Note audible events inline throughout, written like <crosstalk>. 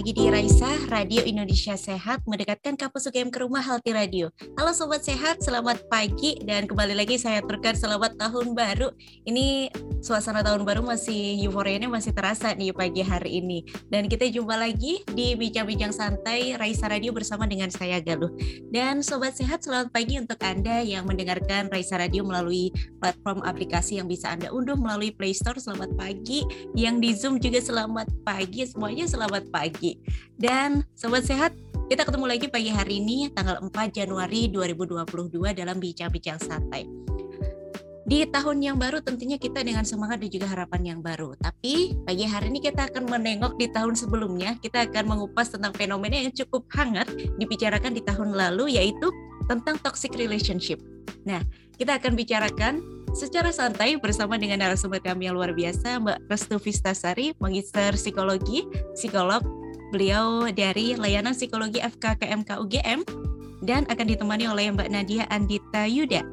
lagi di Raisa, Radio Indonesia Sehat, mendekatkan kampus UGM ke rumah Healthy Radio. Halo Sobat Sehat, selamat pagi dan kembali lagi saya turkan selamat tahun baru. Ini suasana tahun baru masih euforianya masih terasa nih pagi hari ini. Dan kita jumpa lagi di Bincang-Bincang Santai Raisa Radio bersama dengan saya Galuh. Dan Sobat Sehat, selamat pagi untuk Anda yang mendengarkan Raisa Radio melalui platform aplikasi yang bisa Anda unduh melalui Play Store. Selamat pagi. Yang di Zoom juga selamat pagi. Semuanya selamat pagi. Dan Sobat Sehat, kita ketemu lagi pagi hari ini tanggal 4 Januari 2022 dalam Bincang-Bincang Santai. Di tahun yang baru tentunya kita dengan semangat dan juga harapan yang baru. Tapi pagi hari ini kita akan menengok di tahun sebelumnya. Kita akan mengupas tentang fenomena yang cukup hangat dibicarakan di tahun lalu yaitu tentang toxic relationship. Nah, kita akan bicarakan secara santai bersama dengan narasumber kami yang luar biasa, Mbak Restu Vistasari, Magister Psikologi, psikolog. Beliau dari Layanan Psikologi FKKMK UGM dan akan ditemani oleh Mbak Nadia Andita Yuda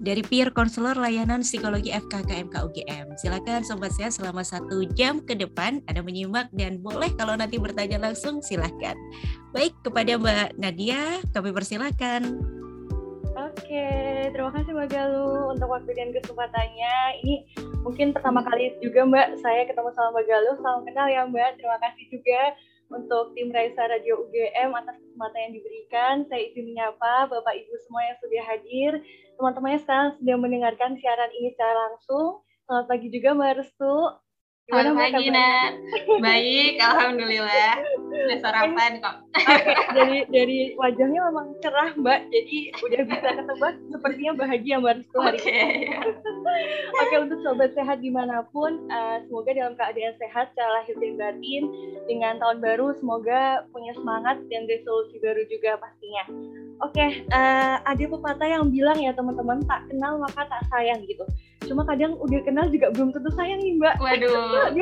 dari peer counselor layanan psikologi FKKMK UGM. Silakan sobat saya selama satu jam ke depan Anda menyimak dan boleh kalau nanti bertanya langsung silahkan. Baik kepada Mbak Nadia kami persilakan. Oke, terima kasih Mbak Galuh untuk waktu dan kesempatannya. Ini mungkin pertama kali juga Mbak saya ketemu sama Mbak Galuh. Salam kenal ya Mbak. Terima kasih juga untuk tim Raisa Radio UGM atas kesempatan yang diberikan. Saya izin menyapa Bapak Ibu semua yang sudah hadir. Teman-teman yang sekarang sedang mendengarkan siaran ini secara langsung. Selamat pagi juga Mbak Restu. Gimana Selamat pagi, Nat. Baik, Alhamdulillah. Udah sarapan kok. Okay, dari dari wajahnya memang cerah, Mbak. Jadi udah bisa ketebak sepertinya bahagia Mbak Restu hari okay. ini. Oke, okay, untuk sobat sehat di mana pun, uh, semoga dalam keadaan sehat secara lahir dan batin. Dengan tahun baru, semoga punya semangat dan resolusi baru juga pastinya. Oke, okay, uh, ada pepatah yang bilang ya teman-teman, tak kenal maka tak sayang gitu. Cuma kadang udah kenal juga belum tentu sayang nih Mbak. Waduh.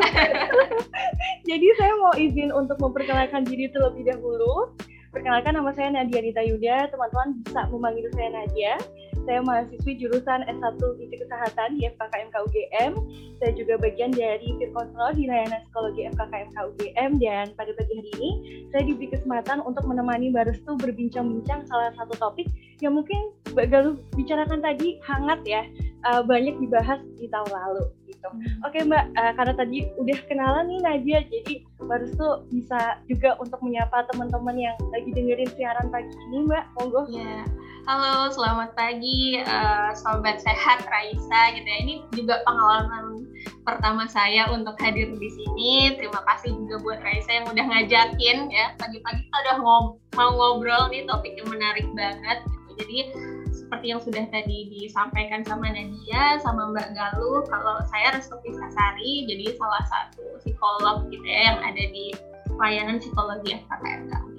<laughs> Jadi saya mau izin untuk memperkenalkan diri terlebih dahulu. Perkenalkan nama saya Nadia Rita Yuda, teman-teman bisa memanggil saya Nadia. Saya mahasiswi jurusan S1 Gizi Kesehatan di FKKMK UGM. Saya juga bagian dari peer counselor di layanan psikologi FKKMK UGM dan pada pagi hari ini saya diberi kesempatan untuk menemani Mbak Restu berbincang-bincang salah satu topik yang mungkin Mbak Galuh bicarakan tadi hangat ya, uh, banyak dibahas di tahun lalu gitu. Hmm. Oke Mbak, uh, karena tadi udah kenalan nih Nadia, jadi Mbak Restu bisa juga untuk menyapa teman-teman yang lagi dengerin siaran pagi ini Mbak, monggo. Yeah Halo, selamat pagi uh, sobat sehat Raisa gitu ya. Ini juga pengalaman pertama saya untuk hadir di sini. Terima kasih juga buat Raisa yang udah ngajakin ya. Pagi-pagi kita udah ngob mau ngobrol nih topik yang menarik banget. Jadi seperti yang sudah tadi disampaikan sama Nadia sama Mbak Galuh, kalau saya Restu Pisasari, jadi salah satu psikolog gitu ya yang ada di layanan psikologi FKKMK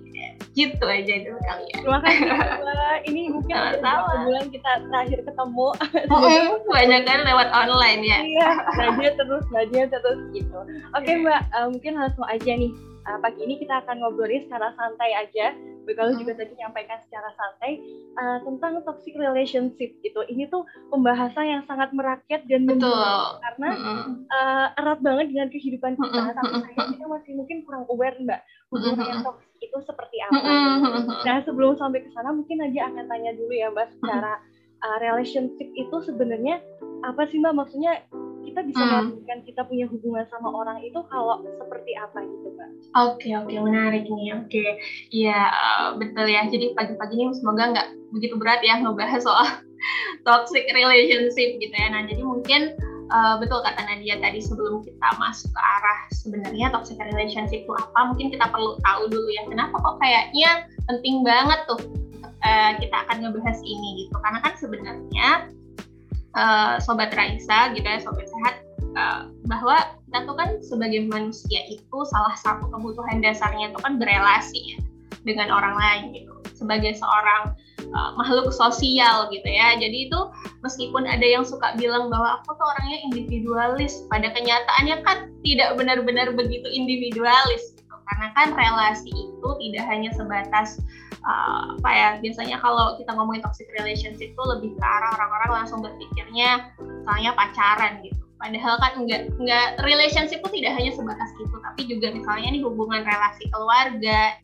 gitu aja dulu kali ya. Terima kasih Mbak. <laughs> Ini mungkin sama bulan kita terakhir ketemu. Oh, <laughs> oh banyak kan lewat online ya. Iya, belajar terus, belajar terus gitu. Oke okay, Mbak, uh, mungkin langsung aja nih. Uh, pagi ini kita akan ngobrolin secara santai aja. Begalu hmm. juga tadi menyampaikan secara santai uh, tentang toxic relationship gitu. Ini tuh pembahasan yang sangat merakyat dan Betul. karena hmm. uh, erat banget dengan kehidupan kita. Hmm. Tapi saya kita masih mungkin kurang aware Mbak hubungan yang toxic itu seperti apa. Nah sebelum sampai ke sana mungkin aja akan tanya dulu ya mbak secara uh, relationship itu sebenarnya apa sih mbak? Maksudnya kita bisa melakukan kita punya hubungan sama orang itu kalau seperti apa gitu mbak? Oke okay, oke okay, menarik nih oke. Okay. iya uh, betul ya. Jadi pagi-pagi ini semoga nggak begitu berat ya ngebahas soal <laughs> toxic relationship gitu ya. Nah jadi mungkin uh, betul kata Nadia tadi sebelum kita masuk ke arah sebenarnya toxic relationship itu apa mungkin kita perlu tahu dulu ya kenapa kok kayaknya penting banget tuh uh, kita akan ngebahas ini gitu. Karena kan sebenarnya uh, sobat Raisa gitu ya sobat sehat uh, bahwa kita tuh kan sebagai manusia itu salah satu kebutuhan dasarnya itu kan berelasi ya dengan orang lain gitu. Sebagai seorang uh, makhluk sosial gitu ya. Jadi itu meskipun ada yang suka bilang bahwa aku tuh orangnya individualis, pada kenyataannya kan tidak benar-benar begitu individualis gitu. Karena kan relasi itu tidak hanya sebatas uh, apa ya biasanya kalau kita ngomongin toxic relationship itu lebih ke arah orang-orang langsung berpikirnya misalnya pacaran gitu Padahal kan enggak enggak relationship itu tidak hanya sebatas itu, tapi juga misalnya nih hubungan relasi keluarga,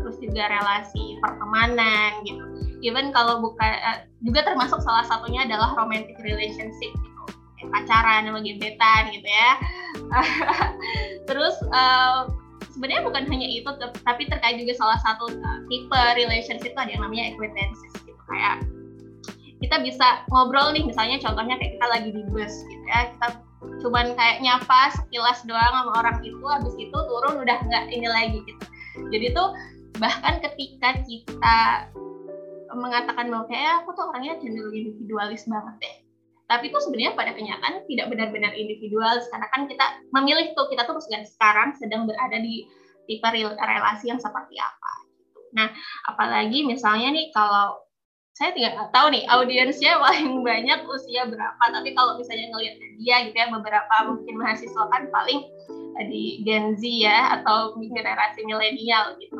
terus juga relasi pertemanan gitu. Even kalau bukan uh, juga termasuk salah satunya adalah romantic relationship gitu, kayak pacaran sama gebetan gitu ya. <laughs> terus uh, sebenarnya bukan hanya itu, tapi terkait juga salah satu uh, tipe relationship itu ada yang namanya acquaintances gitu kayak kita bisa ngobrol nih misalnya contohnya kayak kita lagi di bus gitu ya kita cuman kayak nyapa sekilas doang sama orang itu habis itu turun udah nggak ini lagi gitu jadi tuh bahkan ketika kita mengatakan bahwa kayak aku tuh orangnya cenderung individualis banget deh tapi itu sebenarnya pada kenyataan tidak benar-benar individualis karena kan kita memilih tuh kita tuh sekarang sedang berada di tipe relasi yang seperti apa gitu. Nah, apalagi misalnya nih kalau saya tidak tahu nih audiensnya paling banyak usia berapa tapi kalau misalnya ngelihat dia gitu ya beberapa mungkin mahasiswa kan paling eh, di Gen Z ya atau generasi milenial gitu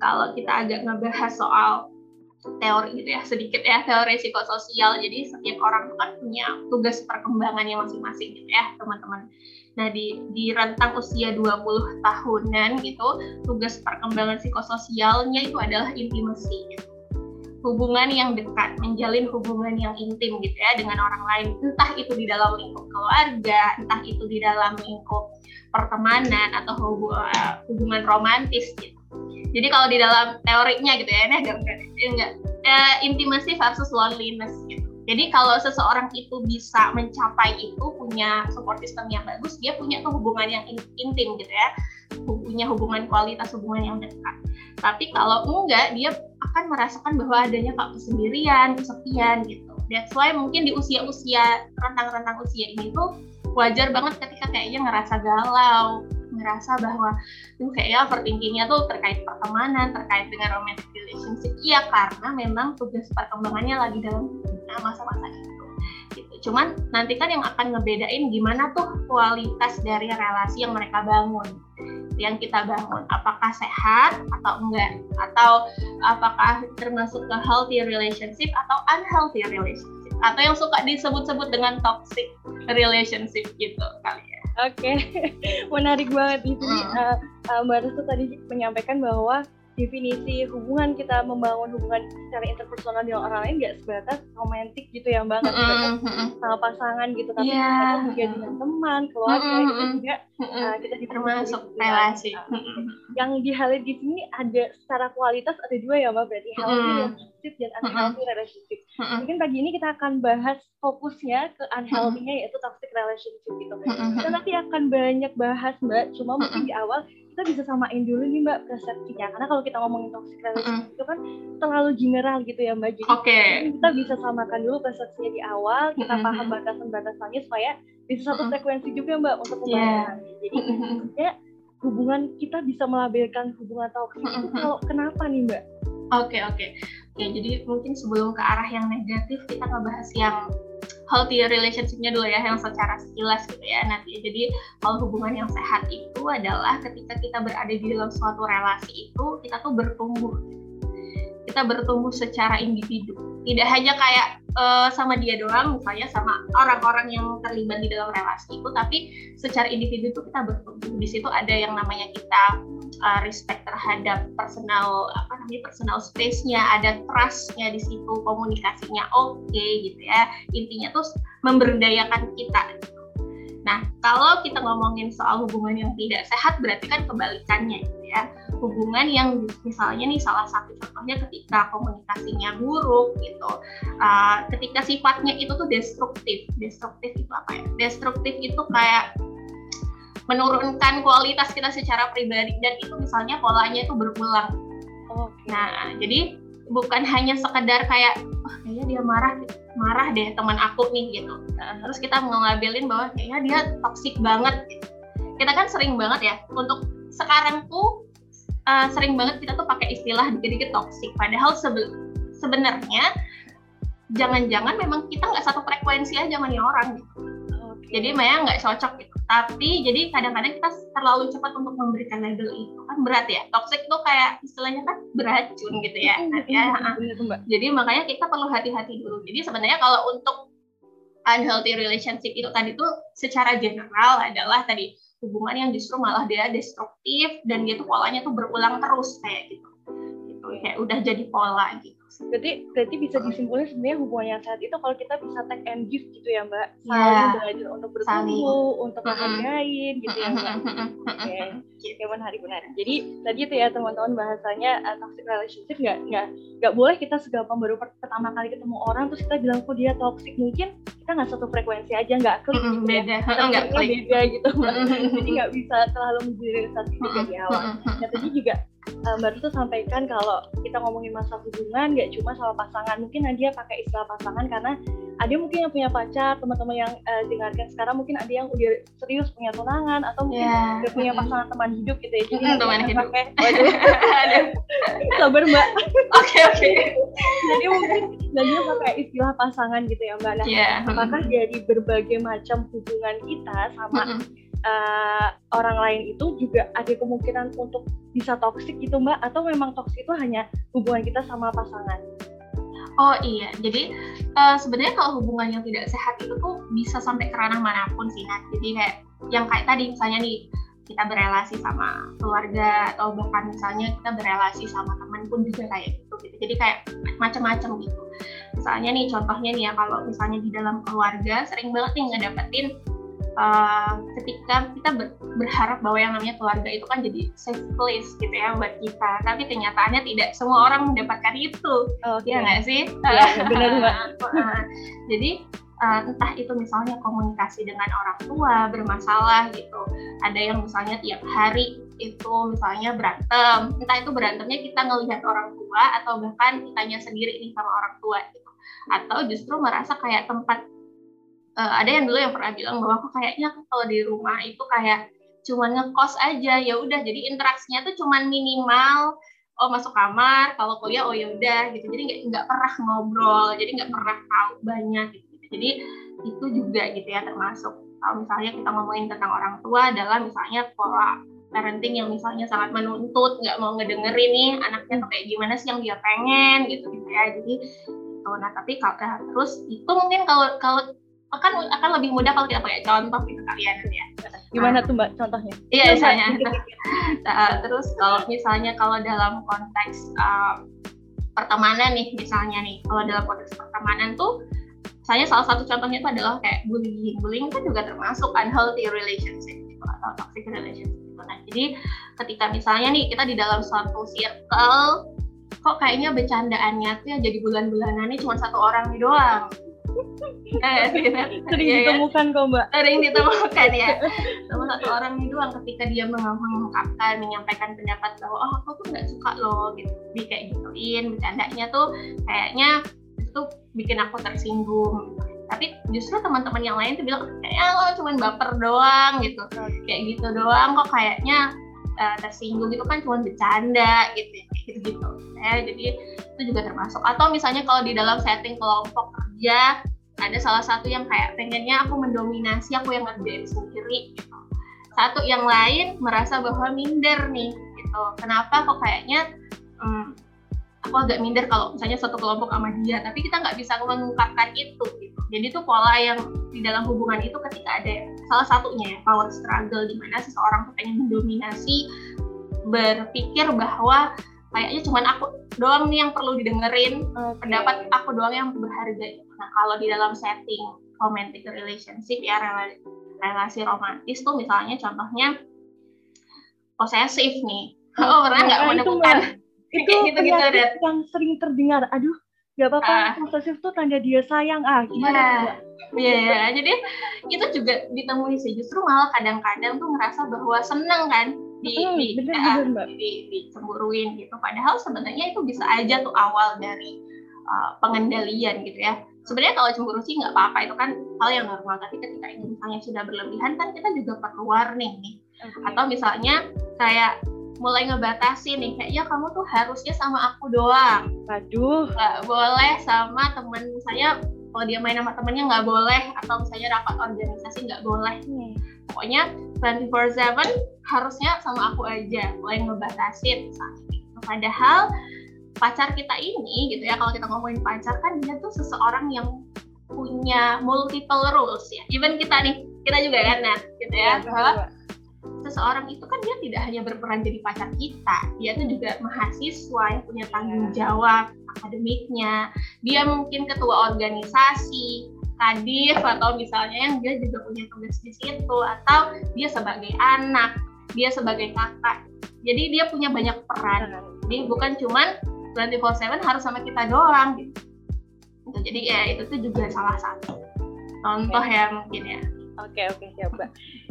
kalau kita agak ngebahas soal teori gitu ya sedikit ya teori psikososial. Jadi setiap orang kan punya tugas perkembangannya masing-masing gitu ya teman-teman. Nah di di rentang usia 20 tahunan gitu tugas perkembangan psikososialnya itu adalah intimasi. Hubungan yang dekat, menjalin hubungan yang intim gitu ya dengan orang lain, entah itu di dalam lingkup keluarga, entah itu di dalam lingkup pertemanan atau hubungan romantis gitu. Jadi kalau di dalam teorinya gitu ya, ini agak enggak ya, intimacy versus loneliness gitu. Jadi kalau seseorang itu bisa mencapai itu punya support system yang bagus, dia punya tuh hubungan yang intim gitu ya, punya hubungan kualitas hubungan yang dekat. Tapi kalau enggak, dia akan merasakan bahwa adanya kak kesendirian, kesepian gitu. That's why mungkin di usia-usia rentang-rentang usia ini tuh wajar banget ketika kayaknya ngerasa galau, ngerasa bahwa tuh kayaknya overthinkingnya tuh terkait pertemanan, terkait dengan romantic relationship. Iya karena memang tugas perkembangannya lagi dalam masa-masa itu. Gitu. Cuman nanti kan yang akan ngebedain gimana tuh kualitas dari relasi yang mereka bangun yang kita bangun apakah sehat atau enggak atau apakah termasuk ke healthy relationship atau unhealthy relationship atau yang suka disebut-sebut dengan toxic relationship gitu kali ya. Oke, okay. <laughs> menarik banget di sini. Hmm. Uh, uh, Mbak Restu tadi menyampaikan bahwa definisi hubungan kita membangun hubungan secara interpersonal dengan orang lain nggak sebatas romantis gitu ya mbak nggak sebatas sama pasangan gitu tapi yeah. juga dengan teman keluarga mm -hmm. itu juga uh, kita termasuk relasi uh, yang di di sini ada secara kualitas ada dua ya mbak berarti healthy mm -hmm. Relationship dan unhealthy relationship. Mungkin pagi ini kita akan bahas fokusnya ke unhealthy-nya yaitu toxic relationship gitu. Kita nanti akan banyak bahas mbak. Cuma mungkin di awal kita bisa samain dulu nih mbak persepsinya. Karena kalau kita ngomongin toxic relationship itu kan terlalu general gitu ya mbak. Jadi okay. kita bisa samakan dulu persepsinya di awal kita paham batasan-batasannya supaya bisa satu frekuensi juga mbak untuk pembahasan yeah. jadi ya hubungan kita bisa melabelkan hubungan toxic itu kalau kenapa nih mbak? Oke okay, oke. Okay. Oke, jadi mungkin sebelum ke arah yang negatif kita ngebahas yang healthy relationship-nya dulu ya yang secara sekilas gitu ya nanti. Jadi kalau hubungan yang sehat itu adalah ketika kita berada di dalam suatu relasi itu kita tuh bertumbuh. Kita bertumbuh secara individu. Tidak hanya kayak uh, sama dia doang misalnya sama orang-orang yang terlibat di dalam relasi itu tapi secara individu itu kita bertumbuh. Di situ ada yang namanya kita uh, respect terhadap personal apa namanya personal space-nya, ada trust-nya di situ, komunikasinya oke okay, gitu ya. Intinya tuh memberdayakan kita. Nah, kalau kita ngomongin soal hubungan yang tidak sehat berarti kan kebalikannya gitu ya. Hubungan yang misalnya nih salah satu contohnya ketika komunikasinya buruk gitu. Uh, ketika sifatnya itu tuh destruktif. Destruktif itu apa ya? Destruktif itu kayak menurunkan kualitas kita secara pribadi dan itu misalnya polanya itu berulang. Nah, jadi bukan hanya sekedar kayak oh, kayaknya dia marah marah deh teman aku nih gitu. Nah, terus kita ngelabelin bahwa kayaknya dia toksik banget. Kita kan sering banget ya untuk sekarang tuh uh, sering banget kita tuh pakai istilah dikit-dikit toksik. Padahal sebe sebenarnya jangan-jangan memang kita nggak satu frekuensi aja sama orang gitu. Jadi Maya nggak cocok gitu. Tapi jadi kadang-kadang kita terlalu cepat untuk memberikan label itu kan berat ya. Toxic itu kayak istilahnya kan beracun gitu ya. Nah, ya jadi makanya kita perlu hati-hati dulu. Jadi sebenarnya kalau untuk unhealthy relationship itu tadi tuh secara general adalah tadi hubungan yang justru malah dia destruktif dan dia tuh polanya tuh berulang terus kayak gitu. Gitu kayak udah jadi pola gitu Berarti berarti bisa disimpulkan sebenarnya hubungan yang sehat itu kalau kita bisa take and give gitu ya Mbak. Iya. Saling belajar untuk bertumbuh, untuk menghargai gitu ya Mbak. Oke, Oke, menarik benar. Jadi tadi itu ya teman-teman bahasanya uh, toxic relationship nggak nggak nggak boleh kita segampang baru per- pertama kali ketemu orang terus kita bilang kok dia toxic mungkin kita nggak satu frekuensi aja nggak klik Mm-mm, gitu ya. beda nggak klik beda gitu. Jadi nggak bisa terlalu mengeneralisasi juga di awal. Nah tadi juga uh, Mbak sampaikan kalau kita ngomongin masalah hubungan nggak cuma sama pasangan. Mungkin Nadia pakai istilah pasangan karena ada mungkin yang punya pacar, teman-teman yang uh, dengarkan sekarang mungkin ada yang udah serius punya tunangan atau mungkin Ya. udah punya pasangan teman hidup gitu ya. Jadi teman hidup. pakai- <laughs> sabar Mbak. Oke oke. Jadi mungkin Nadia pakai istilah pasangan gitu ya Mbak. Nah, Ya. apakah dari berbagai macam hubungan kita sama Mm-mm. uh, orang lain itu juga ada kemungkinan untuk bisa toksik gitu mbak atau memang toksik itu hanya hubungan kita sama pasangan Oh iya, jadi eh, sebenarnya kalau hubungan yang tidak sehat itu tuh bisa sampai ke ranah mana pun sih, Nat. Jadi kayak yang kayak tadi misalnya nih kita berelasi sama keluarga atau bahkan misalnya kita berelasi sama teman pun juga kayak gitu gitu. Jadi kayak macam-macam gitu. Misalnya nih contohnya nih ya kalau misalnya di dalam keluarga sering banget nih ngedapetin eh, ketika kita ber- berharap bahwa yang namanya keluarga itu kan jadi safe place gitu ya buat kita. Tapi kenyataannya tidak semua orang mendapatkan itu. oke Iya nggak sih? Iya, <laughs> benar, Mbak. Jadi eh, entah itu misalnya komunikasi dengan orang tua bermasalah gitu. Ada yang misalnya tiap hari itu misalnya berantem. Entah itu berantemnya kita ngelihat orang tua atau bahkan kitanya sendiri nih sama orang tua gitu. Atau justru merasa kayak tempat eh, ada yang dulu yang pernah bilang bahwa kok kayaknya kalau di rumah itu kayak cuman ngekos aja ya udah. Jadi interaksinya tuh cuman minimal oh masuk kamar kalau kuliah oh ya udah gitu. Jadi nggak nggak pernah ngobrol jadi nggak pernah tahu banyak gitu. Jadi itu juga gitu ya termasuk kalau misalnya kita ngomongin tentang orang tua adalah misalnya pola parenting yang misalnya sangat menuntut nggak mau ngedengerin nih anaknya tuh kayak gimana sih yang dia pengen gitu gitu ya. Jadi gitu. Nah tapi kalau terus itu mungkin kalau kalau akan akan lebih mudah kalau kita pakai contoh gitu kalian ya gimana tuh mbak contohnya Iya, misalnya. dikit-dikit. <laughs> Nah, terus kalau misalnya kalau dalam konteks um, pertemanan nih, misalnya nih, kalau dalam konteks pertemanan tuh, saya salah satu contohnya itu adalah kayak bullying. Bullying itu juga termasuk unhealthy relationship gitu, atau toxic relationship. Gitu. Nah, jadi ketika misalnya nih kita di dalam suatu circle, kok kayaknya bercandaannya tuh yang jadi bulan-bulanannya cuma satu orang nih doang. Eh, <laughs> sering Iya kan? ditemukan kok mbak. Sering ditemukan ya. <laughs> Sama satu orang ini doang ketika dia meng- mengungkapkan menyampaikan pendapat bahwa oh aku tuh nggak suka loh gitu. Di kayak gituin bercandanya tuh kayaknya itu bikin aku tersinggung. Tapi justru teman-teman yang lain tuh bilang kayaknya lo cuman baper doang gitu. Kayak gitu doang kok kayaknya eh, tersinggung itu kan cuma bercanda gitu gitu gitu ya jadi itu juga termasuk. Atau misalnya kalau di dalam setting kelompok kerja ada salah satu yang kayak pengennya aku mendominasi aku yang ngerjain sendiri gitu. Satu yang lain merasa bahwa minder nih gitu. Kenapa kok kayaknya hmm, aku agak minder kalau misalnya satu kelompok sama dia tapi kita nggak bisa mengungkapkan itu gitu jadi itu pola yang di dalam hubungan itu ketika ada salah satunya ya power struggle di mana seseorang tuh pengen mendominasi berpikir bahwa kayaknya cuman aku doang nih yang perlu didengerin Oke. pendapat aku doang yang berharga. Nah, kalau di dalam setting romantic relationship ya rela- relasi romantis tuh misalnya contohnya posesif nih. Oh, <laughs> pernah nggak Nah, menemukan itu gitu-gitu penyakit dan yang sering terdengar aduh nggak apa-apa Ah. posesif tuh tanda dia sayang ah gimana Iya. tuh, Mbak? Iya, iya. jadi itu juga ditemui sih. Justru malah kadang-kadang tuh ngerasa bahwa seneng kan di Hmm, di, bener, ah, bener, Mbak. di dicemburuin gitu. Padahal sebenarnya itu bisa aja tuh awal dari uh, pengendalian gitu ya. Sebenarnya kalau cemburu sih nggak apa-apa itu kan hal yang normal. Tapi ketika ini misalnya sudah berlebihan kan kita juga perlu warning nih. Oke. Atau misalnya kayak mulai ngebatasi nih. Kayak ya kamu tuh harusnya sama aku doang. Aduh nggak boleh sama temen. Misalnya kalau dia main sama temennya nggak boleh atau misalnya rapat organisasi nggak boleh. Hmm. pokoknya 24/7 harusnya sama aku aja mulai ngebatasin. Misalnya padahal pacar kita ini gitu ya kalau kita ngomongin pacar kan dia tuh seseorang yang punya multiple rules ya. Even kita nih, kita juga kan Nat, gitu ya. Bahwa seseorang itu kan dia tidak hanya berperan jadi pacar kita, dia tuh juga mahasiswa yang punya tanggung jawab akademiknya, dia mungkin ketua organisasi, kadif atau misalnya yang dia juga punya tugas di situ atau dia sebagai anak, dia sebagai kakak. Jadi dia punya banyak peran. Jadi bukan cuman 24/7 harus sama kita doang gitu. Jadi ya itu tuh juga salah satu contoh ya mungkin ya. Oke oke siap mbak.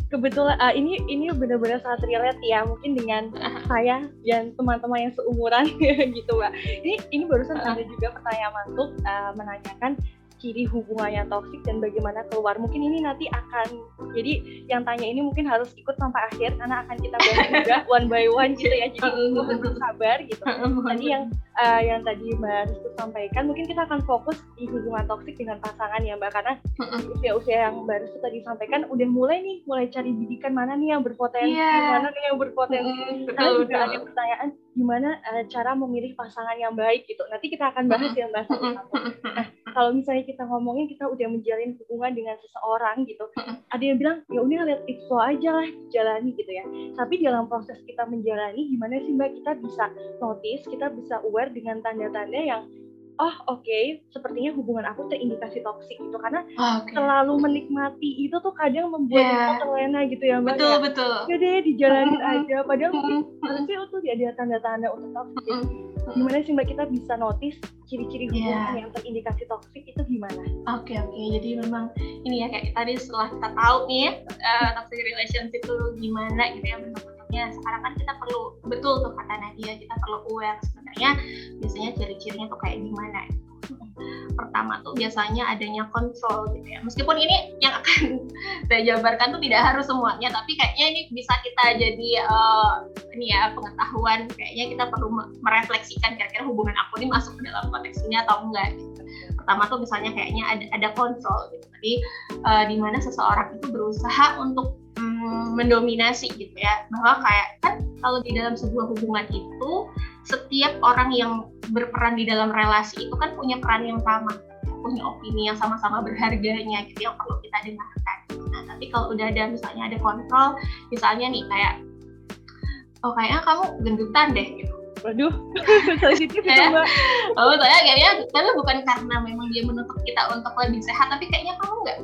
Kebetulan uh, ini ini benar-benar sangat relate ya mungkin dengan <laughs> saya dan teman-teman yang seumuran <laughs> gitu mbak. Ini ini barusan ada juga pertanyaan masuk uh, menanyakan ciri hubungan yang toksik dan bagaimana keluar. Mungkin ini nanti akan jadi yang tanya ini mungkin harus ikut sampai akhir karena akan kita bahas <laughs> juga one by one gitu ya. Jadi untuk sabar gitu. Tadi yang uh, yang tadi Mbak Rizky sampaikan mungkin kita akan fokus di hubungan toksik dengan pasangan ya Mbak karena usia-usia yang Mbak Rizky tadi sampaikan udah mulai nih mulai cari bidikan mana nih yang berpotensi, yeah. mana nih yang berpotensi. Karena juga ada pertanyaan gimana uh, cara memilih pasangan yang baik gitu. Nanti kita akan bahas ya Mbak. Nah, kalau misalnya kita ngomongin kita udah menjalin hubungan dengan seseorang gitu, ada yang bilang ya udah lihat itu aja lah jalani gitu ya. Tapi dalam proses kita menjalani gimana sih Mbak kita bisa notice, kita bisa aware dengan tanda-tanda yang oh oke okay, sepertinya hubungan aku terindikasi toksik gitu karena oh, okay. selalu menikmati itu tuh kadang membuat yeah. kita terlena gitu ya mbak betul ya. betul ya deh dijalanin mm -hmm. aja padahal mm -hmm. harusnya itu ada tanda-tanda untuk toksik mm -hmm. gimana sih mbak kita bisa notice ciri-ciri hubungan yeah. yang terindikasi toksik itu gimana? Oke okay, oke okay. jadi memang ini ya kayak tadi setelah kita tahu nih uh, toxic relationship itu gimana gitu ya bentuk-bentuknya sekarang kan kita perlu betul tuh kata Nadia kita perlu aware sebenarnya biasanya ciri-cirinya tuh kayak gimana pertama tuh biasanya adanya kontrol gitu ya. Meskipun ini yang akan <laughs> saya jabarkan tuh tidak harus semuanya tapi kayaknya ini bisa kita jadi uh, ini ya pengetahuan. Kayaknya kita perlu merefleksikan kira-kira hubungan aku ini masuk ke dalam konteks ini atau enggak gitu. pertama tuh misalnya kayaknya ada ada kontrol gitu. Jadi uh, di mana seseorang itu berusaha untuk mendominasi gitu ya bahwa kayak kan kalau di dalam sebuah hubungan itu setiap orang yang berperan di dalam relasi itu kan punya peran yang sama punya opini yang sama-sama berharganya gitu yang perlu kita dengarkan nah tapi kalau udah ada misalnya ada kontrol misalnya nih kayak oh kayaknya kamu gendutan deh gitu Waduh, sensitif itu mbak. Oh, saya kayaknya, tapi bukan karena memang dia menuntut kita untuk lebih sehat, tapi kayaknya kamu nggak,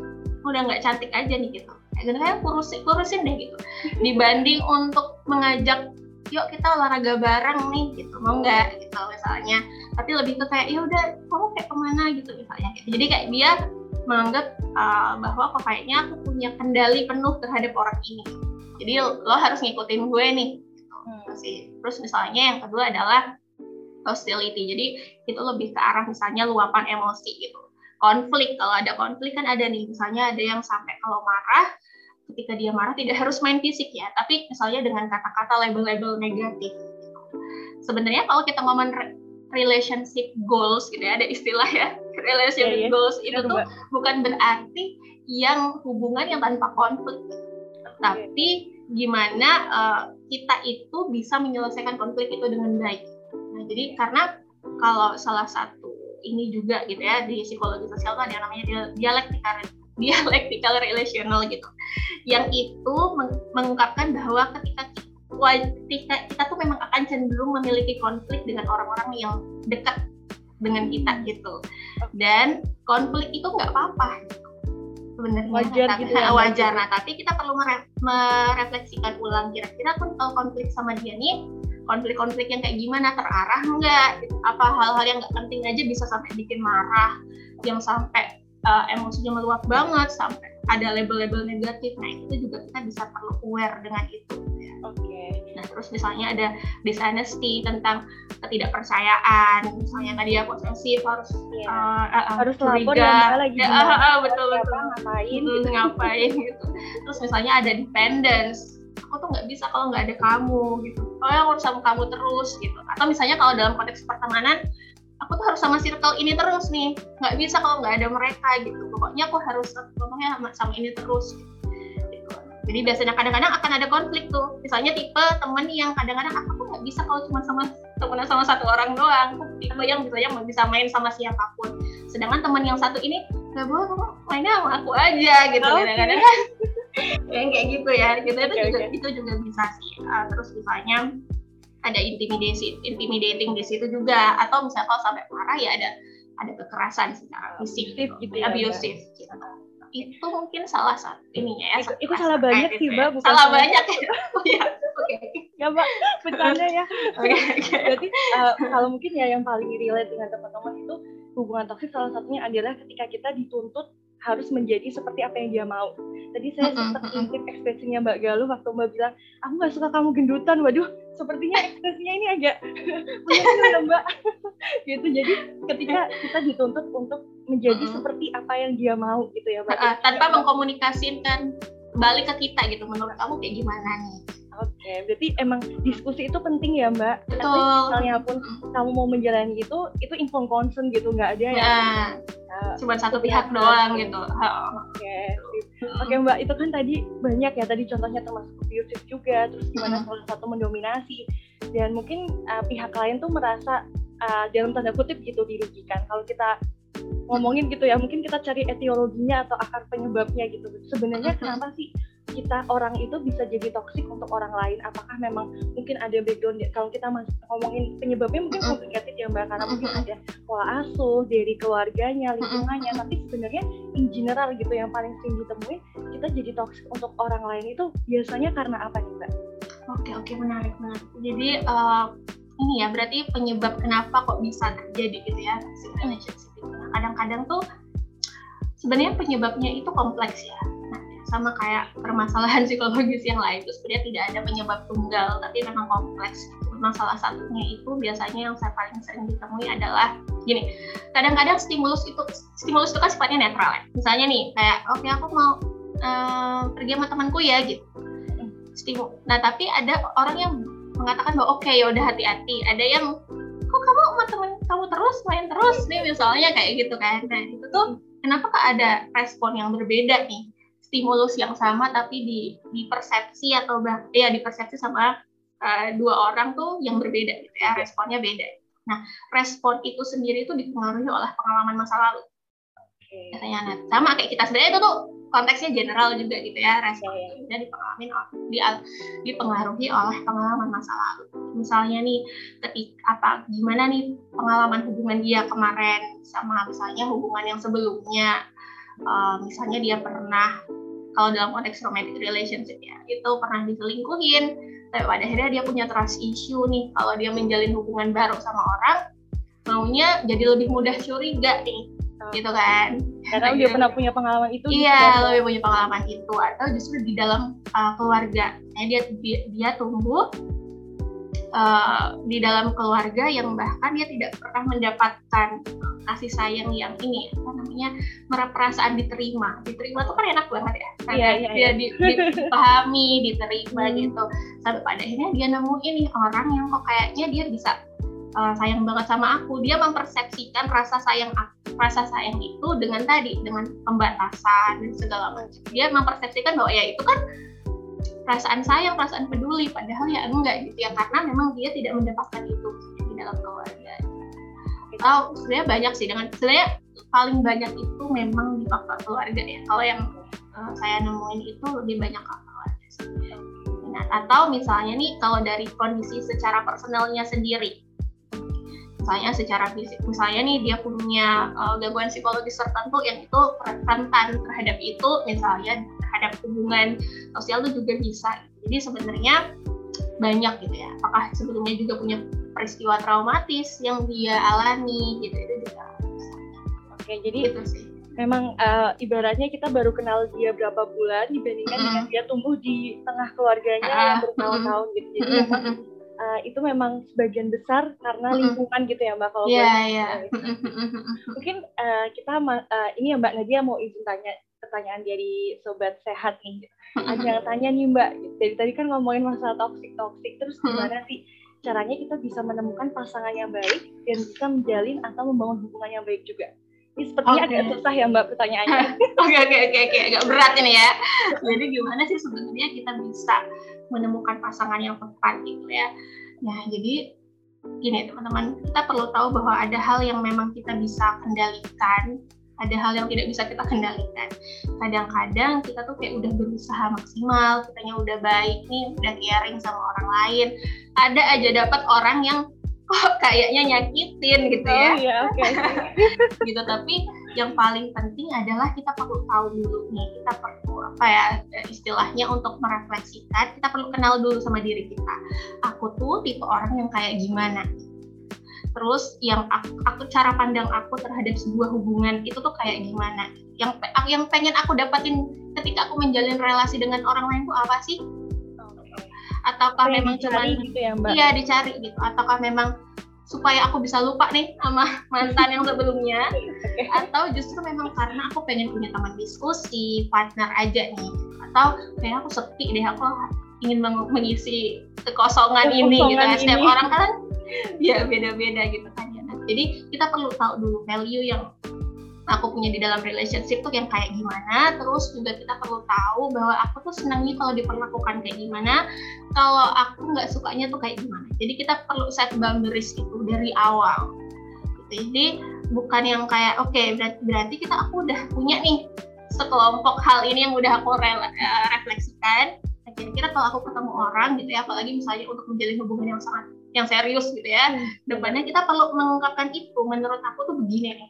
udah nggak cantik aja nih gitu. Kayak kurusin, kurusin deh gitu. Dibanding untuk mengajak yuk kita olahraga bareng nih gitu. Mau nggak? Gitu misalnya. Tapi lebih ke kayak ya udah kamu kayak ke mana? Gitu misalnya. Gitu. jadi kayak dia menganggap uh, bahwa kok kayaknya aku punya kendali penuh terhadap orang ini. Jadi lo harus ngikutin gue nih gitu. sih terus misalnya yang kedua adalah hostility. Jadi itu lebih ke arah misalnya luapan emosi gitu. Konflik. Kalau ada konflik kan ada nih. Misalnya ada yang sampai kalau marah ketika dia marah tidak harus main fisik ya, tapi misalnya dengan kata-kata label-label negatif. Sebenarnya kalau kita ngomong relationship goals gitu ya, ada istilah ya, <laughs> relationship yeah, yeah. goals itu tuh bukan berarti yang hubungan yang tanpa konflik, tapi gimana uh, kita itu bisa menyelesaikan konflik itu dengan baik. Nah, jadi karena kalau salah satu ini juga gitu ya di psikologi sosial itu ada yang namanya dialektika dialektikal relational gitu yang itu mengungkapkan bahwa ketika ketika kita tuh memang akan cenderung memiliki konflik dengan orang-orang yang dekat dengan kita gitu dan konflik itu nggak apa-apa gitu. sebenarnya wajar gitu ya wajar nah tapi kita perlu mere merefleksikan ulang kira-kira pun kalau konflik sama dia nih konflik-konflik yang kayak gimana terarah nggak gitu. apa hal-hal yang nggak penting aja bisa sampai bikin marah yang sampai uh, emosinya meluap banget sampai ada label-label negatif. Nah itu juga kita bisa perlu aware dengan itu. Oke. Okay. Nah terus misalnya ada dishonesty tentang ketidakpercayaan, misalnya tadi ya posesif harus yeah. uh, uh, harus lapor ya lagi ya, uh, uh, betul betul ngapain hmm, gitu. ngapain gitu. Terus misalnya ada dependence, aku tuh nggak bisa kalau nggak ada kamu gitu. Oh ya harus sama kamu terus gitu. Atau misalnya kalau dalam konteks pertemanan aku tuh harus sama circle ini terus nih. Nggak bisa kalau nggak ada mereka gitu. Pokoknya aku harus ngomongnya sama, sama ini terus gitu. jadi biasanya kadang-kadang akan ada konflik tuh. Misalnya tipe temen yang kadang-kadang aku nggak bisa kalau cuma sama temen sama satu orang doang. Aku tipe yang misalnya bisa main sama siapa pun. Sedangkan temen yang satu ini nggak boleh kamu mainnya sama aku aja gitu okay. kadang-kadang. <laughs> Yang kayak gitu ya. Gitu. Itu okay, juga okay. itu juga bisa sih. Uh, terus misalnya ada intimidasi intimidating di situ juga. Atau misalnya kalau sampai marah ya ada ada kekerasan secara fisik gitu, gitu ya, abusive gitu. Itu mungkin salah satu ininya itu, ya itu salah banyak sih ya. mbak bukan salah banyak. <laughs> Ya ya oke. Ya mbak bercanda ya. <laughs> Oke oke. Berarti uh, kalau mungkin ya yang paling relate dengan teman-teman itu hubungan toksik salah satunya adalah ketika kita dituntut harus menjadi seperti apa yang dia mau. Tadi saya sempat intip ekspresinya Mbak Galuh waktu Mbak bilang, aku nggak suka kamu gendutan. Waduh, sepertinya ekspresinya ini agak <laughs> punya ya Mbak. <laughs> gitu. Jadi ketika kita dituntut untuk menjadi seperti apa yang dia mau gitu ya Mbak. Tanpa mengkomunikasikan balik ke kita gitu. Menurut kamu kayak gimana nih? Oke, okay, berarti emang diskusi itu penting ya Mbak. Betul. Misalnya pun kamu mau menjalani itu, itu inform concern gitu, nggak ada ya. yang uh, cuma satu pihak doang gitu. Oke, okay. oke okay, Mbak, itu kan tadi banyak ya tadi contohnya termasuk abusive juga, terus gimana salah satu mendominasi dan mungkin uh, pihak lain tuh merasa uh, dalam tanda kutip gitu dirugikan. Kalau kita ngomongin gitu ya, mungkin kita cari etiologinya atau akar penyebabnya gitu. Sebenarnya kenapa sih kita orang itu bisa jadi toksik untuk orang lain. Apakah memang mungkin ada background kalau kita ngomongin penyebabnya mungkin komplikated ya mbak. Karena mungkin ada pola asuh dari keluarganya lingkungannya. Tapi sebenarnya in general gitu yang paling sering ditemui kita jadi toksik untuk orang lain itu biasanya karena apa nih mbak? Oke oke. Menarik menarik. Jadi uh, ini ya berarti penyebab kenapa kok bisa terjadi gitu ya toxic relationship itu. Kadang-kadang tuh sebenarnya penyebabnya itu kompleks ya sama kayak permasalahan <laughs> psikologis yang lain. Itu sebenarnya tidak ada penyebab tunggal tapi memang kompleks. Masalah satunya itu biasanya yang saya paling sering ditemui adalah gini. Kadang-kadang stimulus itu stimulus itu kan sifatnya netral ya. Misalnya nih kayak oke okay, aku mau uh, pergi sama temanku ya gitu. Stimulus nah tapi ada orang yang mengatakan bahwa oke okay, ya udah hati-hati. Ada yang kok kamu sama teman kamu terus main terus? Nih misalnya kayak gitu kan. Nah itu tuh kenapa kok ada respon yang berbeda nih stimulus yang sama tapi di di persepsi atau bah ya di persepsi sama uh, dua orang tuh yang berbeda gitu ya responnya beda. Nah respon itu sendiri itu dipengaruhi oleh pengalaman masa lalu. Katanya nah, sama kayak kita sebenarnya itu tuh konteksnya general juga gitu ya respon itu dan dipengaruhi di, dipengaruhi oleh pengalaman masa lalu. Misalnya nih ketika apa gimana nih pengalaman hubungan dia kemarin sama misalnya hubungan yang sebelumnya uh, misalnya dia pernah kalau dalam konteks romantic relationship ya itu pernah diselingkuhin tapi pada akhirnya dia punya trust issue nih. Kalau dia menjalin hubungan baru sama orang maunya jadi lebih mudah curiga nih gitu kan. Karena dia pernah punya pengalaman itu iya gitu, lebih punya pengalaman itu atau justru di dalam uh, keluarga. Nah, dia dia tumbuh uh, di dalam keluarga yang bahkan dia tidak pernah mendapatkan kasih sayang yang ini apa namanya perasaan diterima. Diterima tuh kan enak banget ya karena yeah, yeah, dia yeah. di, dipahami diterima hmm. gitu. Sampai pada akhirnya dia nemu ini orang yang kok kayaknya dia bisa uh, sayang banget sama aku. Dia mempersepsikan rasa sayang rasa sayang itu dengan tadi dengan pembatasan dan segala macam. Dia mempersepsikan bahwa ya itu kan perasaan sayang, perasaan peduli, padahal ya enggak gitu ya karena memang dia tidak mendapatkan itu di dalam keluarga. Atau sebenarnya banyak sih dengan sebenarnya paling banyak itu memang di faktor keluarga ya. Kalau yang uh, saya nemuin itu lebih banyak ke keluarga. Nah, atau misalnya nih kalau dari kondisi secara personalnya sendiri, misalnya secara fisik, misalnya nih dia punya uh, gangguan psikologis tertentu yang itu rentan terhadap itu, misalnya terhadap hubungan sosial itu juga bisa. Jadi sebenarnya banyak gitu ya. Apakah sebelumnya juga punya peristiwa traumatis yang dia alami gitu itu juga. Oke, jadi itu sih. Memang uh, ibaratnya kita baru kenal dia berapa bulan dibandingkan mm -hmm. dengan dia tumbuh di tengah keluarganya uh, yang bertahun-tahun gitu. Jadi memang uh, itu memang sebagian besar karena lingkungan gitu ya Mbak kalau yeah, yeah. Mungkin uh, kita uh, ini ya Mbak Nadia mau izin tanya pertanyaan dari sobat sehat nih. Ada yang tanya nih Mbak, dari tadi kan ngomongin masalah toksik toksik, terus gimana sih caranya kita bisa menemukan pasangan yang baik dan bisa menjalin atau membangun hubungan yang baik juga? Ini sepertinya okay. agak susah ya Mbak pertanyaannya. <laughs> Oke oke oke oke agak berat ini ya. Jadi gimana sih sebenarnya kita bisa menemukan pasangan yang tepat gitu ya? Nah jadi gini teman-teman kita perlu tahu bahwa ada hal yang memang kita bisa kendalikan ada hal yang tidak bisa kita kendalikan kadang-kadang kita tuh kayak udah berusaha maksimal kitanya udah baik nih udah caring sama orang lain ada aja dapat orang yang <laughs> kok kayaknya nyakitin gitu ya. Oh iya, oke. Okay. <laughs> gitu tapi yang paling penting adalah kita perlu tahu dulu nih, kita perlu apa ya istilahnya untuk merefleksikan, kita perlu kenal dulu sama diri kita. Aku tuh tipe orang yang kayak gimana? Terus yang aku, aku cara pandang aku terhadap sebuah hubungan itu tuh kayak gimana? Yang yang pengen aku dapatin ketika aku menjalin relasi dengan orang lain tuh apa sih? ataukah Yang memang cuma gitu ya, Mbak? iya dicari gitu ataukah memang supaya aku bisa lupa nih sama <laughs> mantan yang sebelumnya atau justru memang karena aku pengen punya teman diskusi partner aja nih atau kayak aku sepi deh aku ingin meng- mengisi kekosongan ini gitu ya Kekosongan setiap orang kan ya beda-beda gitu kan ya. Nah, jadi kita perlu tahu dulu value yang aku punya di dalam relationship tuh yang kayak gimana. Terus juga kita perlu tahu bahwa aku tuh senangnya kalau diperlakukan kayak gimana. Kalau aku nggak sukanya tuh kayak gimana. Jadi kita perlu set boundaries itu dari awal. Gitu. jadi bukan yang kayak oke berarti, berarti kita aku udah punya nih sekelompok hal ini yang udah aku rela- eh, refleksikan. Kira-kira kalau aku ketemu orang gitu ya apalagi misalnya untuk menjalin hubungan yang sangat yang serius gitu ya. Depannya kita perlu mengungkapkan itu. Menurut aku tuh begini.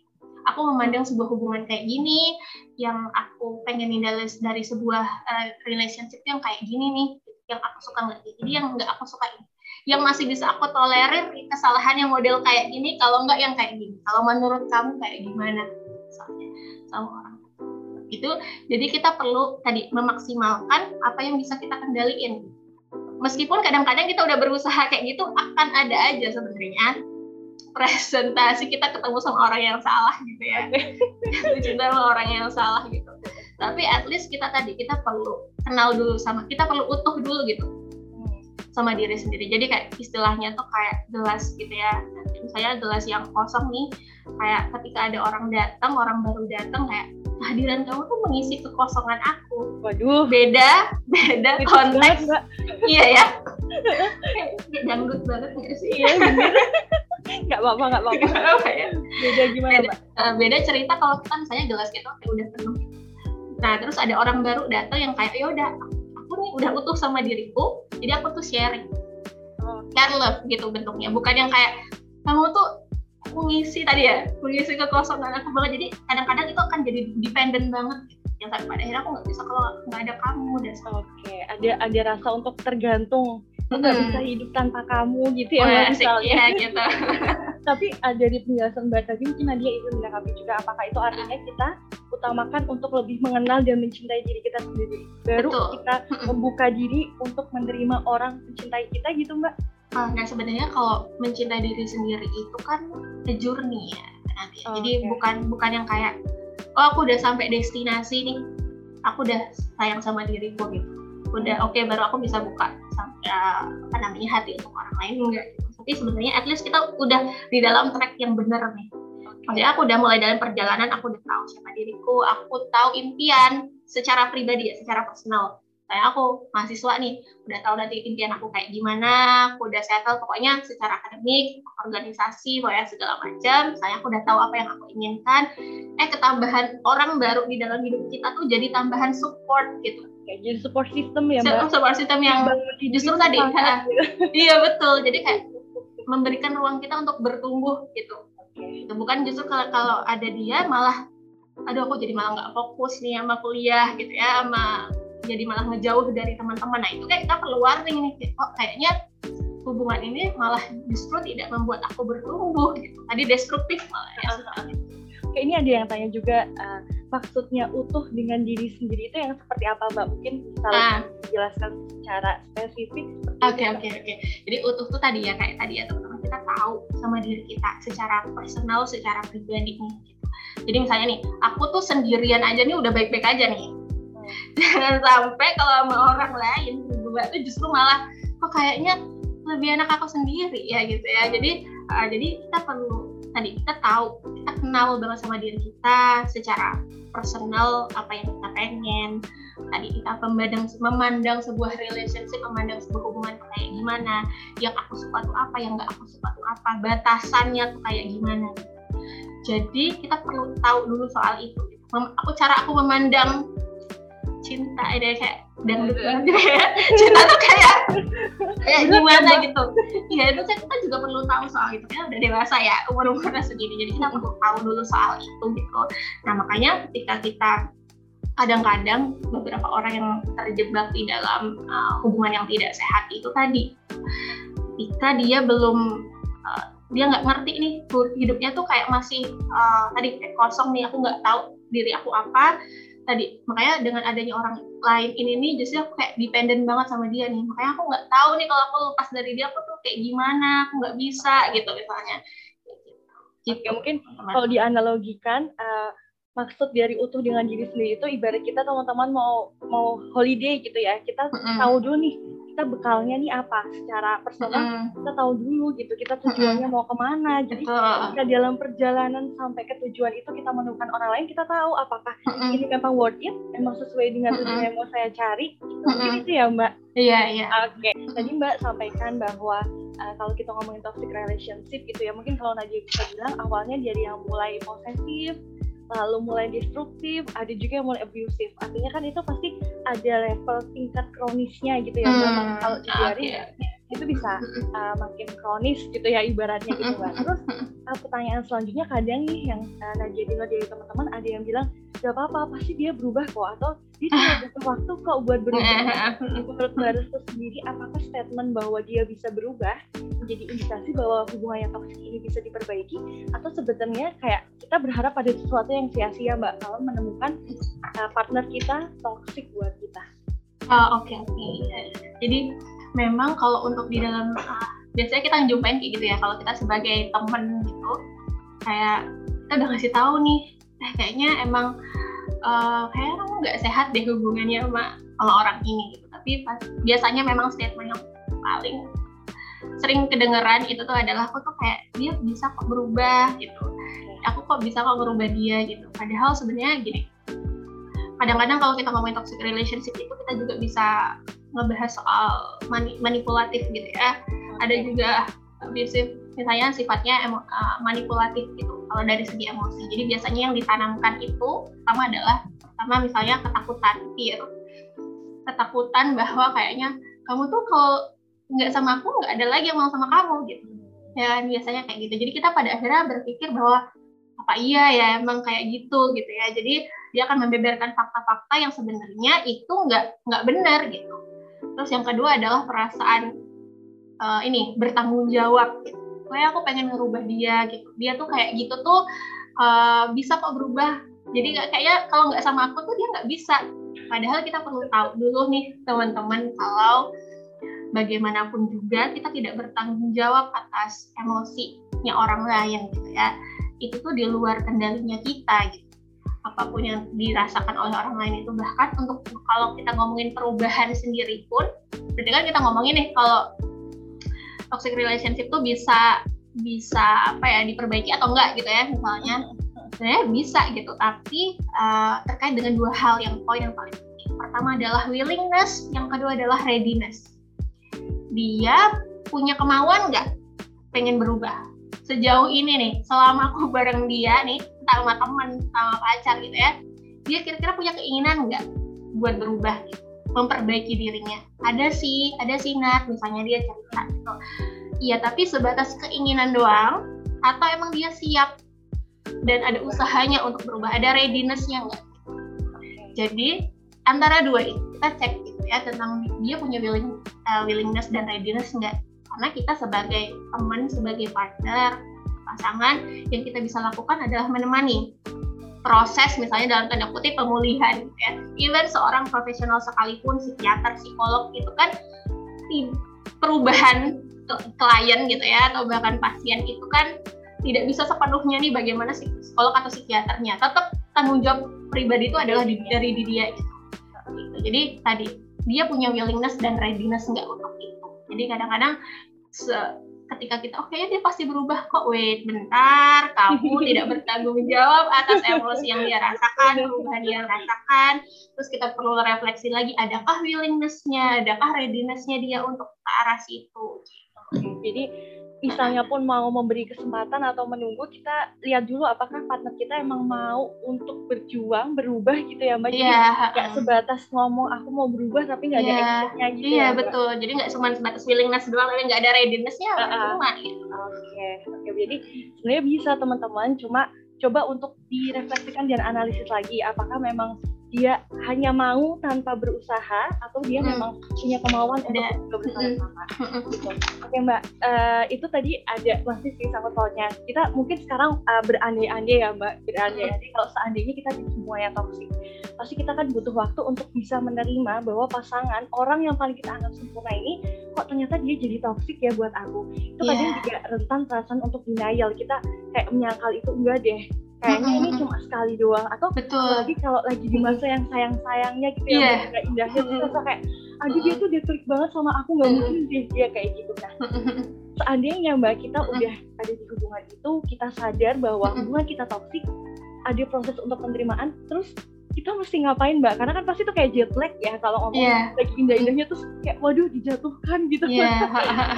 Aku memandang sebuah hubungan kayak gini yang aku pengen dari, dari sebuah uh, relationship yang kayak gini nih yang aku suka nggak? Jadi yang nggak aku suka ini. Yang masih bisa aku tolerir kesalahan yang model kayak gini kalau nggak yang kayak gini. Kalau menurut kamu kayak gimana? Misalnya sama orang. Itu jadi kita perlu tadi memaksimalkan apa yang bisa kita kendaliin meskipun kadang-kadang kita udah berusaha kayak gitu akan ada aja sebenarnya presentasi kita ketemu sama orang yang salah gitu ya. Sama orang yang salah gitu. Tapi at least kita tadi kita perlu kenal dulu sama kita perlu utuh dulu gitu sama diri sendiri jadi kayak istilahnya tuh kayak gelas gitu ya misalnya gelas yang kosong nih kayak ketika ada orang datang orang baru datang kayak kehadiran kamu tuh mengisi kekosongan aku Waduh. beda beda Itu konteks banget, iya ya dangdut banget nggak sih Iya, bener. Nggak apa-apa, nggak apa-apa. Apa ya? Beda gimana, Beda. Mbak? Eh, beda cerita kalau kita misalnya gelas gitu kayak udah penuh nah terus ada orang baru datang yang kayak ya udah aku nih udah utuh sama diriku jadi aku tuh sharing care love gitu bentuknya bukan yang kayak kamu tuh mengisi tadi ya mengisi kekosongan aku banget jadi kadang-kadang itu akan jadi dependent banget gitu. yang sampai pada akhirnya aku nggak bisa kalau nggak ada kamu dan Oke, ada ada rasa untuk tergantung. Aku nggak Mm-mm. bisa hidup tanpa kamu gitu ya, Oh, ya, asik misalnya. ya gitu <laughs> Tapi uh, dari penjelasan Mbak tadi mungkin Nadia ingin menanggapi juga apakah itu artinya kita utamakan untuk lebih mengenal dan mencintai diri kita sendiri. Baru Betul. kita membuka diri untuk menerima orang mencintai kita gitu, Mbak. Ah, Nah sebenarnya kalau mencintai diri sendiri itu kan a journey ya nanti. Oh, Jadi bukan bukan yang kayak oh aku udah sampai destinasi nih, aku udah sayang sama diriku gitu. Udah oke baru aku bisa buka sampai uh, apa namanya hati untuk orang lain enggak. gitu. Tapi sebenarnya at least kita udah di dalam track yang benar nih. Maksudnya aku udah mulai dalam perjalanan, aku udah tahu siapa diriku, aku tahu impian secara pribadi ya, secara personal. Kayak aku mahasiswa nih, udah tahu nanti impian aku kayak gimana, aku udah settle pokoknya secara akademik, organisasi, pokoknya segala macam. Saya aku udah tahu apa yang aku inginkan. Eh ketambahan orang baru di dalam hidup kita tuh jadi tambahan support gitu. Kayak jadi support system ya, Mbak. Support system yang justru tadi, gitu. iya betul. Jadi kayak memberikan ruang kita untuk bertumbuh gitu. Gitu. Bukan justru kalau kalau ada dia malah aduh aku jadi malah nggak fokus nih sama kuliah gitu ya sama jadi malah ngejauh dari teman-teman nah itu kayak kita perlu warning nih kok kayaknya hubungan ini malah justru tidak membuat aku bertumbuh gitu tadi destruktif malah ya Oke, ini ada yang tanya juga uh, maksudnya utuh dengan diri sendiri itu yang seperti apa, Mbak? Mungkin bisa Ah. dijelaskan secara spesifik. Oke oke oke. Jadi utuh tuh tadi ya kayak tadi ya teman-teman kita tahu sama diri kita secara personal, secara pribadi nih. Gitu. Jadi misalnya nih, aku tuh sendirian aja nih udah baik-baik aja nih. Jangan sampai kalau sama orang lain berdua tuh justru malah kok kayaknya lebih enak aku sendiri ya gitu ya. Jadi uh, jadi kita perlu tadi kita tahu kita kenal banget sama diri kita secara personal apa yang kita pengen. Tadi kita memandang memandang sebuah relationship memandang sebuah hubungan kayak gimana yang aku suka tuh apa yang nggak aku suka tuh apa batasannya tuh kayak gimana jadi kita perlu tahu dulu soal itu. Aku cara aku memandang cinta ini kayak dan <laughs> ya cinta tuh kayak kayak gimana gitu. Ya itu kan kita juga perlu tahu soal itu kan udah dewasa ya umur umurnya segini jadi kita perlu tahu dulu soal itu gitu. Nah makanya ketika kita kadang-kadang beberapa orang yang terjebak di dalam uh, hubungan yang tidak sehat itu tadi ketika dia belum uh, dia nggak ngerti nih hidupnya tuh kayak masih uh, tadi kayak kosong nih aku nggak tahu diri aku apa tadi makanya dengan adanya orang lain ini nih justru aku kayak dependent banget sama dia nih makanya aku nggak tahu nih kalau aku lepas dari dia aku tuh kayak gimana aku nggak bisa gitu misalnya gitu. Oke, mungkin kalau dianalogikan uh, maksud dari utuh dengan diri sendiri itu ibarat kita teman-teman mau mau holiday gitu ya kita mm -hmm. tahu dulu nih kita bekalnya nih apa? Secara personal mm kita tahu dulu gitu kita tujuannya mm mau ke mana. Jadi kita dalam perjalanan sampai ke tujuan itu kita menemukan orang lain kita tahu apakah mm ini memang worth it memang sesuai dengan tujuan yang mau saya cari mm -hmm. itu ya mbak. Iya iya. Oke okay. tadi mbak sampaikan bahwa uh, kalau kita ngomongin toxic relationship gitu ya mungkin kalau Nadia bisa bilang awalnya dari yang mulai posesif lalu mulai destruktif, ada juga yang mulai abusive. Artinya kan itu pasti ada level tingkat kronisnya gitu ya. Hmm, kalau dibiarin okay itu bisa uh, makin kronis gitu ya ibaratnya gitu kan. Terus uh, pertanyaan selanjutnya kadang nih yang uh, Nadia dengar dari teman-teman ada yang bilang gak apa-apa pasti dia berubah kok atau dia cuma butuh waktu kok buat berubah. Menurut Baris sendiri apakah statement bahwa dia bisa berubah menjadi indikasi bahwa hubungan yang toksik ini bisa diperbaiki atau sebenarnya kayak kita berharap pada sesuatu yang sia-sia mbak kalau menemukan uh, partner kita toksik buat kita. Uh, Oke okay. Okay. Jadi memang kalau untuk di dalam uh, biasanya kita ngejumpain kayak gitu ya kalau kita sebagai temen gitu kayak kita udah ngasih tahu nih eh kayaknya emang uh, kayak kamu nggak sehat deh hubungannya sama sama orang ini gitu. Tapi pas, biasanya memang statement yang paling sering kedengeran itu tuh adalah aku tuh kayak dia bisa kok berubah gitu. Aku kok bisa kok berubah dia gitu. Padahal sebenarnya gini kadang-kadang kalau kita ngomongin toxic relationship itu kita juga bisa ngebahas soal mani manipulatif gitu ya. Ada juga abusive misalnya sifatnya emo, uh, manipulatif gitu kalau dari segi emosi. Jadi biasanya yang ditanamkan itu pertama adalah pertama misalnya ketakutan, fear. Ketakutan bahwa kayaknya kamu tuh kalau nggak sama aku nggak ada lagi yang mau sama kamu gitu. Ya biasanya kayak gitu. Jadi kita pada akhirnya berpikir bahwa apa iya ya emang kayak gitu gitu ya. Jadi dia akan membeberkan fakta-fakta yang sebenarnya itu nggak nggak benar gitu Terus yang kedua adalah perasaan uh, ini bertanggung jawab. Gitu. Aku pengen ngerubah dia gitu. Dia tuh kayak gitu tuh uh, bisa kok berubah. Jadi nggak kayak kalau nggak sama aku tuh dia nggak bisa. Padahal kita perlu tahu dulu nih teman-teman kalau bagaimanapun juga kita tidak bertanggung jawab atas emosinya orang lain gitu ya. Itu tuh di luar kendalinya kita gitu apa pun yang dirasakan oleh orang lain itu bahkan untuk kalau kita ngomongin perubahan sendiri pun berarti kan kita ngomongin nih kalau toxic relationship tuh bisa bisa apa ya diperbaiki atau enggak gitu ya misalnya. Sebenarnya bisa gitu tapi uh, terkait dengan dua hal yang poin yang paling penting. Pertama adalah willingness yang kedua adalah readiness. Dia punya kemauan nggak pengen berubah? Sejauh ini nih selama aku bareng dia nih sama teman sama pacar gitu ya dia kira-kira punya keinginan nggak buat berubah gitu memperbaiki dirinya? Ada sih ada sih Nat misalnya dia cerita gitu. Iya tapi sebatas keinginan doang atau emang dia siap dan ada usahanya untuk berubah ada readinessnya nggak? Jadi antara dua itu kita cek gitu ya tentang dia punya willing uh, willingness dan readiness nggak? Karena kita sebagai teman sebagai partner pasangan yang kita bisa lakukan adalah menemani proses misalnya dalam tanda kutip pemulihan ya. Even seorang profesional sekalipun psikiater, psikolog itu kan perubahan klien gitu ya atau bahkan pasien itu kan tidak bisa sepenuhnya nih bagaimana psikolog atau psikiaternya. Tetap tanggung jawab pribadi itu adalah dari diri dia gitu. Jadi tadi dia punya willingness dan readiness enggak untuk itu. Jadi kadang-kadang ketika kita oke okay, dia pasti berubah kok. Wait bentar kamu <laughs> tidak bertanggung jawab atas emosi yang dia rasakan perubahan yang dia rasakan. Terus kita perlu refleksi lagi adakah willingnessnya adakah readinessnya dia untuk ke arah situ? Jadi misalnya pun mau memberi kesempatan atau menunggu kita lihat dulu apakah partner kita emang mau untuk berjuang berubah gitu ya mbak Iya, nggak sebatas ngomong aku mau berubah tapi nggak ada Iya. actionnya gitu Iya ya Mbak? betul. Jadi nggak cuma sebatas willingness doang, tapi nggak ada readiness-nya. Percuma gitu. Oke, oke. Jadi sebenarnya bisa teman-teman, cuma coba untuk direfleksikan dan analisis lagi apakah memang dia hanya mau tanpa berusaha atau dia Hmm. memang punya kemauan untuk Ada. juga bersama-sama. Mm-mm. Gitu. Oke Mbak, Eh, itu tadi ada masih sih sangkut pautnya. Kita mungkin sekarang eh, berandai-andai ya Mbak, berandai-andai kalau seandainya kita di semua yang toksik, pasti kita kan butuh waktu untuk bisa menerima bahwa pasangan orang yang paling kita anggap sempurna ini kok ternyata dia jadi toksik ya buat aku. Itu Iya. kadang juga rentan perasaan untuk denial. Kita kayak menyangkal itu enggak deh. Kayaknya ini cuma sekali doang. Atau Betul. apalagi kalau lagi di masa yang sayang-sayangnya gitu Iya. ya indah indahnya terus rasa kayak aduh dia tuh dia klik banget sama aku nggak mungkin deh dia kayak gitu nah seandainya mbak kita udah ada di hubungan itu kita sadar bahwa hubungan kita toksik ada proses untuk penerimaan terus kita mesti ngapain mbak? Karena kan pasti tuh kayak jet lag ya kalau ngomong Iya. lagi indah-indahnya terus kayak waduh dijatuhkan gitu. Iya.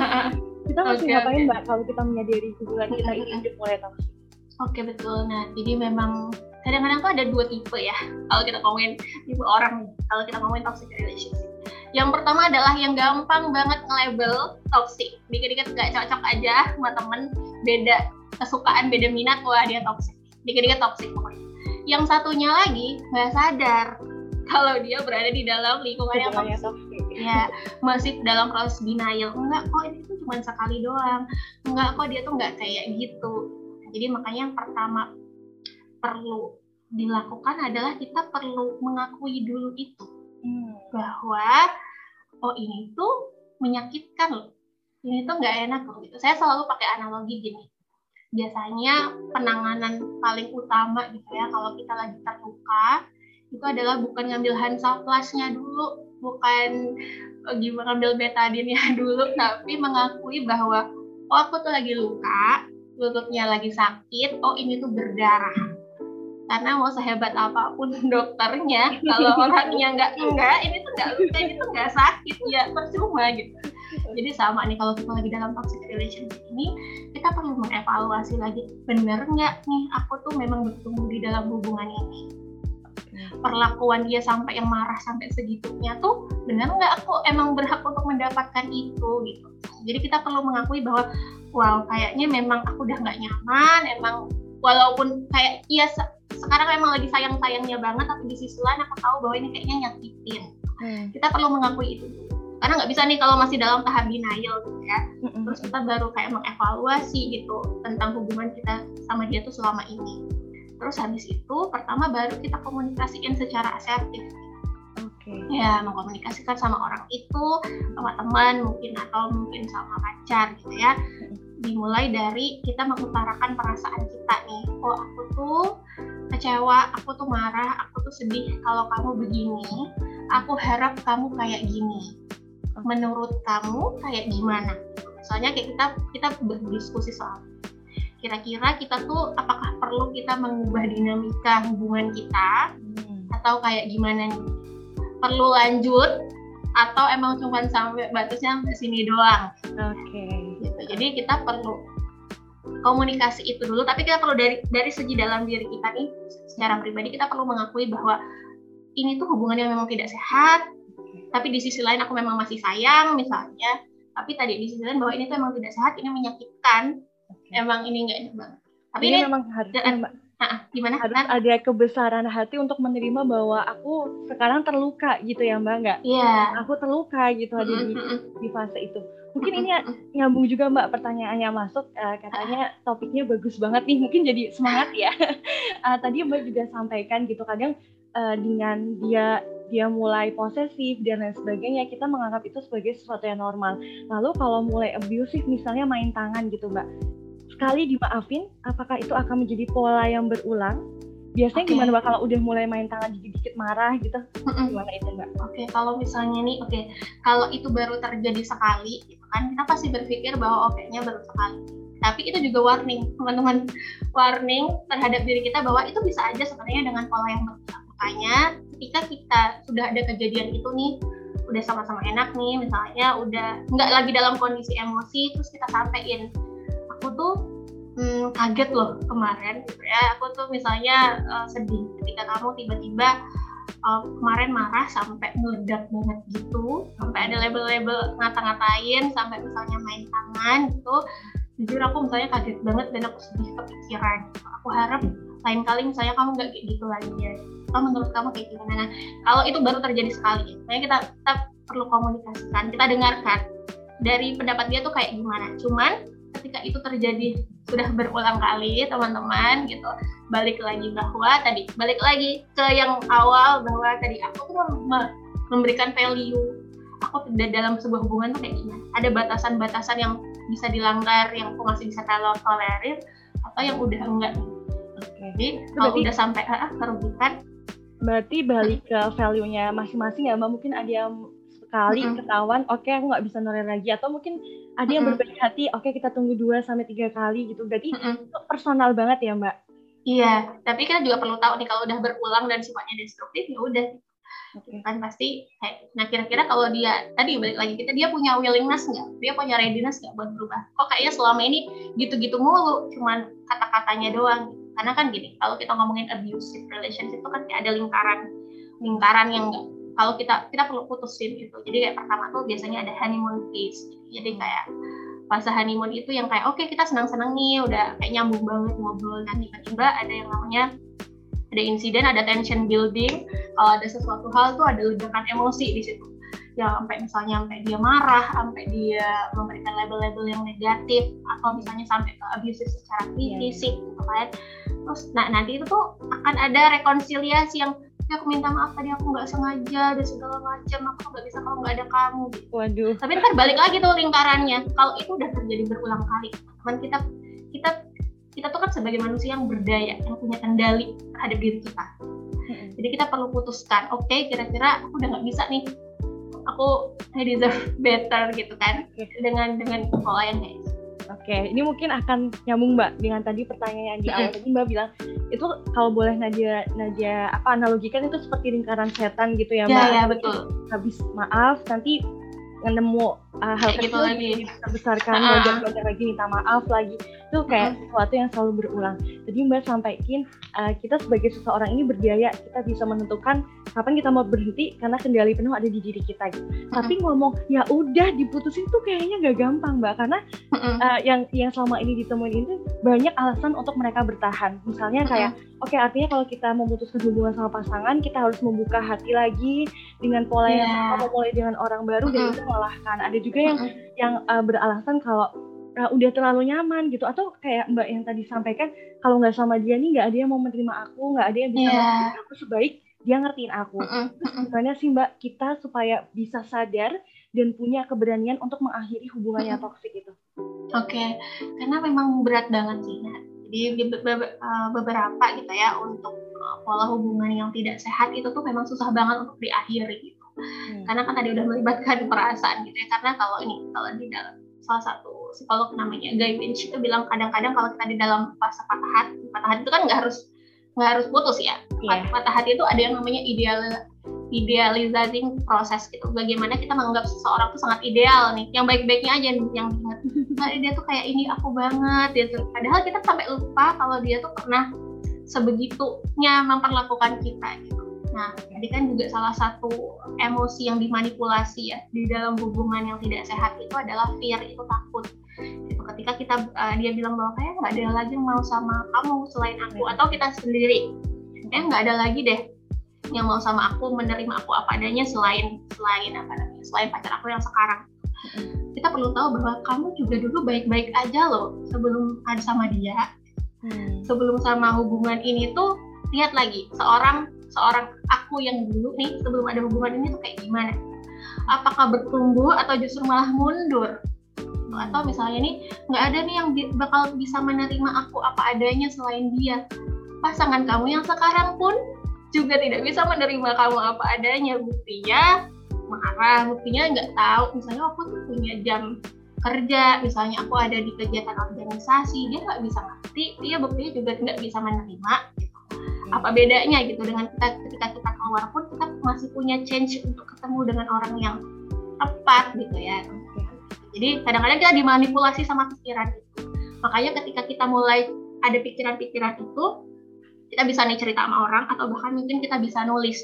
<laughs> kita mesti Oke, ngapain oke. mbak kalau kita menyadari hubungan kita ini udah mulai toksik Oke betul. Nah jadi memang kadang-kadang tuh ada dua tipe ya. Kalau kita ngomongin tipe orang. Kalau kita ngomongin toxic relationship. Yang pertama adalah yang gampang banget nge-label toxic. Dikit-dikit gak cocok aja sama temen. Beda kesukaan, beda minat. Wah dia toxic. Dikit-dikit toxic pokoknya. Yang satunya lagi nggak sadar <laughs> kalau dia berada di dalam lingkungan yang toxic. toksik ya masih dalam proses denial enggak kok ini tuh cuma sekali doang enggak kok dia tuh nggak kayak gitu jadi makanya yang pertama perlu dilakukan adalah kita perlu mengakui dulu itu. Hmm. bahwa oh ini tuh menyakitkan loh. Ini tuh nggak enak loh gitu. Saya selalu pakai analogi gini. Biasanya penanganan paling utama gitu ya kalau kita lagi terluka itu adalah bukan ngambil Hansaplastnya dulu bukan eh, gimana ngambil betadinnya <laughs> dulu tapi mengakui bahwa oh aku tuh lagi luka lututnya lagi sakit oh ini tuh berdarah. Karena mau sehebat apa pun <laughs> dokternya kalau <laughs> orangnya nggak enggak ini tuh nggak luka ini tuh nggak sakit ya percuma gitu. Jadi sama nih kalau kita lagi dalam toxic relationship ini kita perlu mengevaluasi lagi bener nggak nih aku tuh memang bertumbuh di dalam hubungan ini perlakuan dia sampai yang marah sampai segitunya tuh bener nggak? Aku emang berhak untuk mendapatkan itu gitu. Jadi kita perlu mengakui bahwa wow kayaknya memang aku udah nggak nyaman emang walaupun kayak iya se- sekarang emang lagi sayang sayangnya banget tapi di sisi lain aku tahu bahwa ini kayaknya nyakitin. Hmm. kita perlu mengakui itu. Karena nggak bisa nih kalau masih dalam tahap denial gitu ya. Terus kita baru kayak mengevaluasi gitu tentang hubungan kita sama dia tuh selama ini terus habis itu pertama baru kita komunikasikan secara asertif. Oke. ya mengkomunikasikan sama orang itu sama teman mungkin atau mungkin sama pacar gitu ya. Dimulai dari kita mengutarakan perasaan kita nih. Oh aku tuh kecewa aku tuh marah aku tuh sedih kalau kamu begini. Aku harap kamu kayak gini. Menurut kamu kayak gimana? Misalnya kayak kita kita berdiskusi soal kira-kira kita tuh apakah perlu kita mengubah dinamika hubungan kita Hmm. atau kayak gimana nih perlu lanjut atau emang cuma sampai batasnya sampai sini doang Oke. gitu jadi kita perlu komunikasi itu dulu tapi kita perlu dari dari segi dalam diri kita nih secara pribadi kita perlu mengakui bahwa ini tuh hubungan yang memang tidak sehat tapi di sisi lain aku memang masih sayang misalnya tapi tadi di sisi lain bahwa ini tuh emang tidak sehat ini menyakitkan emang ini nggak enak banget tapi Ini ini, memang harusnya eh, Mbak, ah, gimana harus Nan? ada kebesaran hati untuk menerima bahwa aku sekarang terluka gitu ya Mbak nggak? iya Aku terluka gitu ada di, di fase itu. Mungkin ini mm-mm. nyambung juga Mbak pertanyaannya masuk eh, katanya topiknya bagus banget nih mungkin jadi semangat ya. <laughs> Eh, tadi Mbak juga sampaikan gitu kadang eh, dengan dia dia mulai posesif dan lain sebagainya kita menganggap itu sebagai sesuatu yang normal. Lalu kalau mulai abusive misalnya main tangan gitu Mbak. Sekali dimaafin apakah itu akan menjadi pola yang berulang? Biasanya Oke. gimana Mbak kalau udah mulai main tangan dikit-dikit marah gitu? Mm-mm. Gimana itu Mbak? Oke, kalau misalnya nih, oke, kalau itu baru terjadi sekali, gitu kan, kita pasti berpikir bahwa oke-nya baru sekali. Tapi itu juga warning, teman-teman, warning terhadap diri kita bahwa itu bisa aja sebenarnya dengan pola yang berulang. Makanya, ketika kita sudah ada kejadian itu nih, udah sama-sama enak nih, misalnya udah nggak lagi dalam kondisi emosi, terus kita sampein, aku tuh hmm, kaget loh kemarin. Gitu ya aku tuh misalnya uh, sedih ketika kamu tiba-tiba uh, kemarin marah sampai meledak banget gitu sampai ada label-label ngata-ngatain sampai misalnya main tangan gitu. Jujur aku misalnya kaget banget dan aku sedih kepikiran. Aku harap lain kali misalnya kamu nggak kayak gitu lagi ya. Kalau menurut kamu kayak gimana? Nah kalau itu baru terjadi sekali. Makanya kita kita perlu komunikasikan kita dengarkan dari pendapat dia tuh kayak gimana. Cuman ketika itu terjadi sudah berulang kali teman-teman gitu. Balik lagi bahwa tadi balik lagi ke yang awal bahwa tadi aku tuh memberikan value. Aku tidak dalam sebuah hubungan tuh kayak ada batasan-batasan yang bisa dilanggar yang aku masih bisa tolerir atau yang udah enggak. Okay. jadi kalau udah sampai ah, merugikan berarti balik ke value-nya masing-masing ya mbak. Mungkin ada yang sekali mm -hmm. ketahuan oke okay, aku nggak bisa noler lagi atau mungkin ada yang mm -hmm. berbaik hati oke okay, kita tunggu dua sampai tiga kali gitu berarti mm -hmm. itu personal banget ya mbak iya tapi kita juga perlu tahu nih kalau udah berulang dan sifatnya destruktif ya udah okay. kan pasti nah kira-kira kalau dia tadi balik lagi kita dia punya willingness nggak dia punya readiness nggak buat berubah kok kayaknya selama ini gitu-gitu mulu cuman kata-katanya doang karena kan gini kalau kita ngomongin abusive relationship itu kan kayak ada lingkaran lingkaran yang nggak kalau kita kita perlu putusin gitu. Jadi kayak pertama tuh biasanya ada honeymoon phase jadi kayak fase honeymoon itu yang kayak oke okay, kita senang-senang nih. Udah kayak nyambung banget ngobrol dan tiba-tiba ada yang namanya ada insiden ada tension building. Kalau ada sesuatu hal tuh ada ledakan emosi di situ. Ya sampai misalnya sampai dia marah sampai dia memberikan label-label yang negatif atau misalnya sampai ke abusive secara iya, iya. fisik gitu kan. Terus nah nanti itu tuh akan ada rekonsiliasi yang ya aku minta maaf tadi aku nggak sengaja dan segala macam aku nggak bisa kalau nggak ada kamu gitu. Waduh. Tapi ntar balik lagi tuh lingkarannya. Kalau itu udah terjadi berulang kali, teman kita kita kita tuh kan sebagai manusia yang berdaya, yang punya kendali terhadap diri kita. Jadi kita perlu putuskan, oke okay, kira-kira aku udah nggak bisa nih, aku I deserve better gitu kan, dengan dengan pola yang kayak Oke, ini mungkin akan nyambung Mbak dengan tadi pertanyaan yang di awal tadi Mbak bilang itu kalau boleh Nadia Nadia apa analogikan itu seperti lingkaran setan gitu ya, ya Mbak. Iya, betul. Habis maaf nanti nemu uh, hal kayak gitu lagi besarkan uh -huh. lagi minta maaf lagi itu kayak sesuatu yang selalu berulang. Jadi mbak sampaikan uh, kita sebagai seseorang ini berdaya kita bisa menentukan kapan kita mau berhenti karena kendali penuh ada di diri kita gitu. Tapi ngomong ya udah diputusin tuh kayaknya gak gampang mbak. Karena uh uh, yang yang selama ini ditemuin itu banyak alasan untuk mereka bertahan. Misalnya kayak oke okay, artinya kalau kita memutuskan hubungan sama pasangan kita harus membuka hati lagi dengan pola yeah. yang iya. sama mulai dengan orang baru dan itu melelahkan ada juga yang yang uh, beralasan kalau uh, udah terlalu nyaman gitu atau kayak Mbak yang tadi sampaikan kalau nggak sama dia nih nggak ada yang mau menerima aku nggak ada yang bisa yeah. aku sebaik dia ngertiin aku. Uh -uh. Terus gimana sih Mbak kita supaya bisa sadar dan punya keberanian untuk mengakhiri hubungannya uh -uh. toksik itu? Oke, okay. karena memang berat banget sih. Nah, jadi beberapa gitu ya untuk pola hubungan yang tidak sehat itu tuh memang susah banget untuk diakhiri gitu hmm. karena kan tadi udah melibatkan <laughs> perasaan gitu ya karena kalau ini kalau di dalam salah satu psikolog namanya Guy Winch itu bilang kadang-kadang kalau kita di dalam fase patah hati patah hati itu kan nggak harus nggak harus putus ya. Yeah. patah hati itu ada yang namanya ideal idealizing proses gitu. Bagaimana kita menganggap seseorang itu sangat ideal nih yang baik-baiknya aja nih yang ingat nah, dia tuh kayak ini aku banget tuh padahal kita sampai lupa kalau dia tuh pernah sebegitunya memperlakukan kita gitu Nah, tadi kan juga salah satu emosi yang dimanipulasi ya di dalam hubungan yang tidak sehat itu adalah fear, itu takut. Itu ketika kita uh, dia bilang bahwa kayak nggak ada lagi yang mau sama kamu selain aku atau kita sendiri, kayak nggak ada lagi deh yang mau sama aku menerima aku apa adanya selain selain apa namanya selain pacar aku yang sekarang. Kita perlu tahu bahwa kamu juga dulu baik-baik aja loh sebelum ada sama dia. Hmm. Sebelum sama hubungan ini tuh lihat lagi seorang seorang aku yang dulu nih sebelum ada hubungan ini tuh kayak gimana? Apakah bertumbuh atau justru malah mundur? Atau misalnya nih nggak ada nih yang bakal bisa menerima aku apa adanya selain dia. Pasangan kamu yang sekarang pun juga tidak bisa menerima kamu apa adanya. Buktinya marah buktinya nggak tahu. Misalnya aku tuh punya jam kerja misalnya aku ada di kegiatan organisasi dia nggak bisa ngerti. Dia buktinya juga nggak bisa menerima apa bedanya gitu dengan kita ketika kita keluar pun kita masih punya change untuk ketemu dengan orang yang tepat gitu ya jadi kadang-kadang kita dimanipulasi sama pikiran itu Makanya ketika kita mulai ada pikiran-pikiran itu, kita bisa nih cerita sama orang atau bahkan mungkin kita bisa nulis.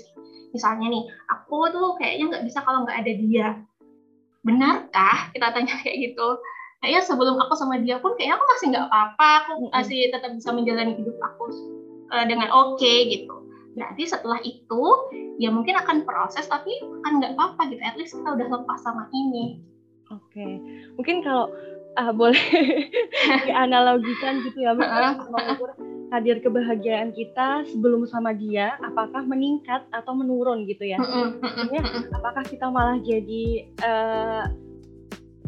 Misalnya nih, aku tuh kayaknya nggak bisa kalau nggak ada dia. Benarkah? Kita tanya kayak gitu. Kayaknya sebelum aku sama dia pun kayaknya aku masih nggak apa-apa, aku masih tetap bisa menjalani hidup aku uh, dengan oke okay, gitu. Berarti setelah itu ya mungkin akan proses tapi kan nggak apa-apa gitu. At least kita udah lepas sama ini. Oke, okay. mungkin kalau uh, boleh <laughs> dianalogikan gitu ya, mengukur hadir kebahagiaan kita sebelum sama dia, apakah meningkat atau menurun gitu ya? Maksudnya, apakah kita malah jadi uh,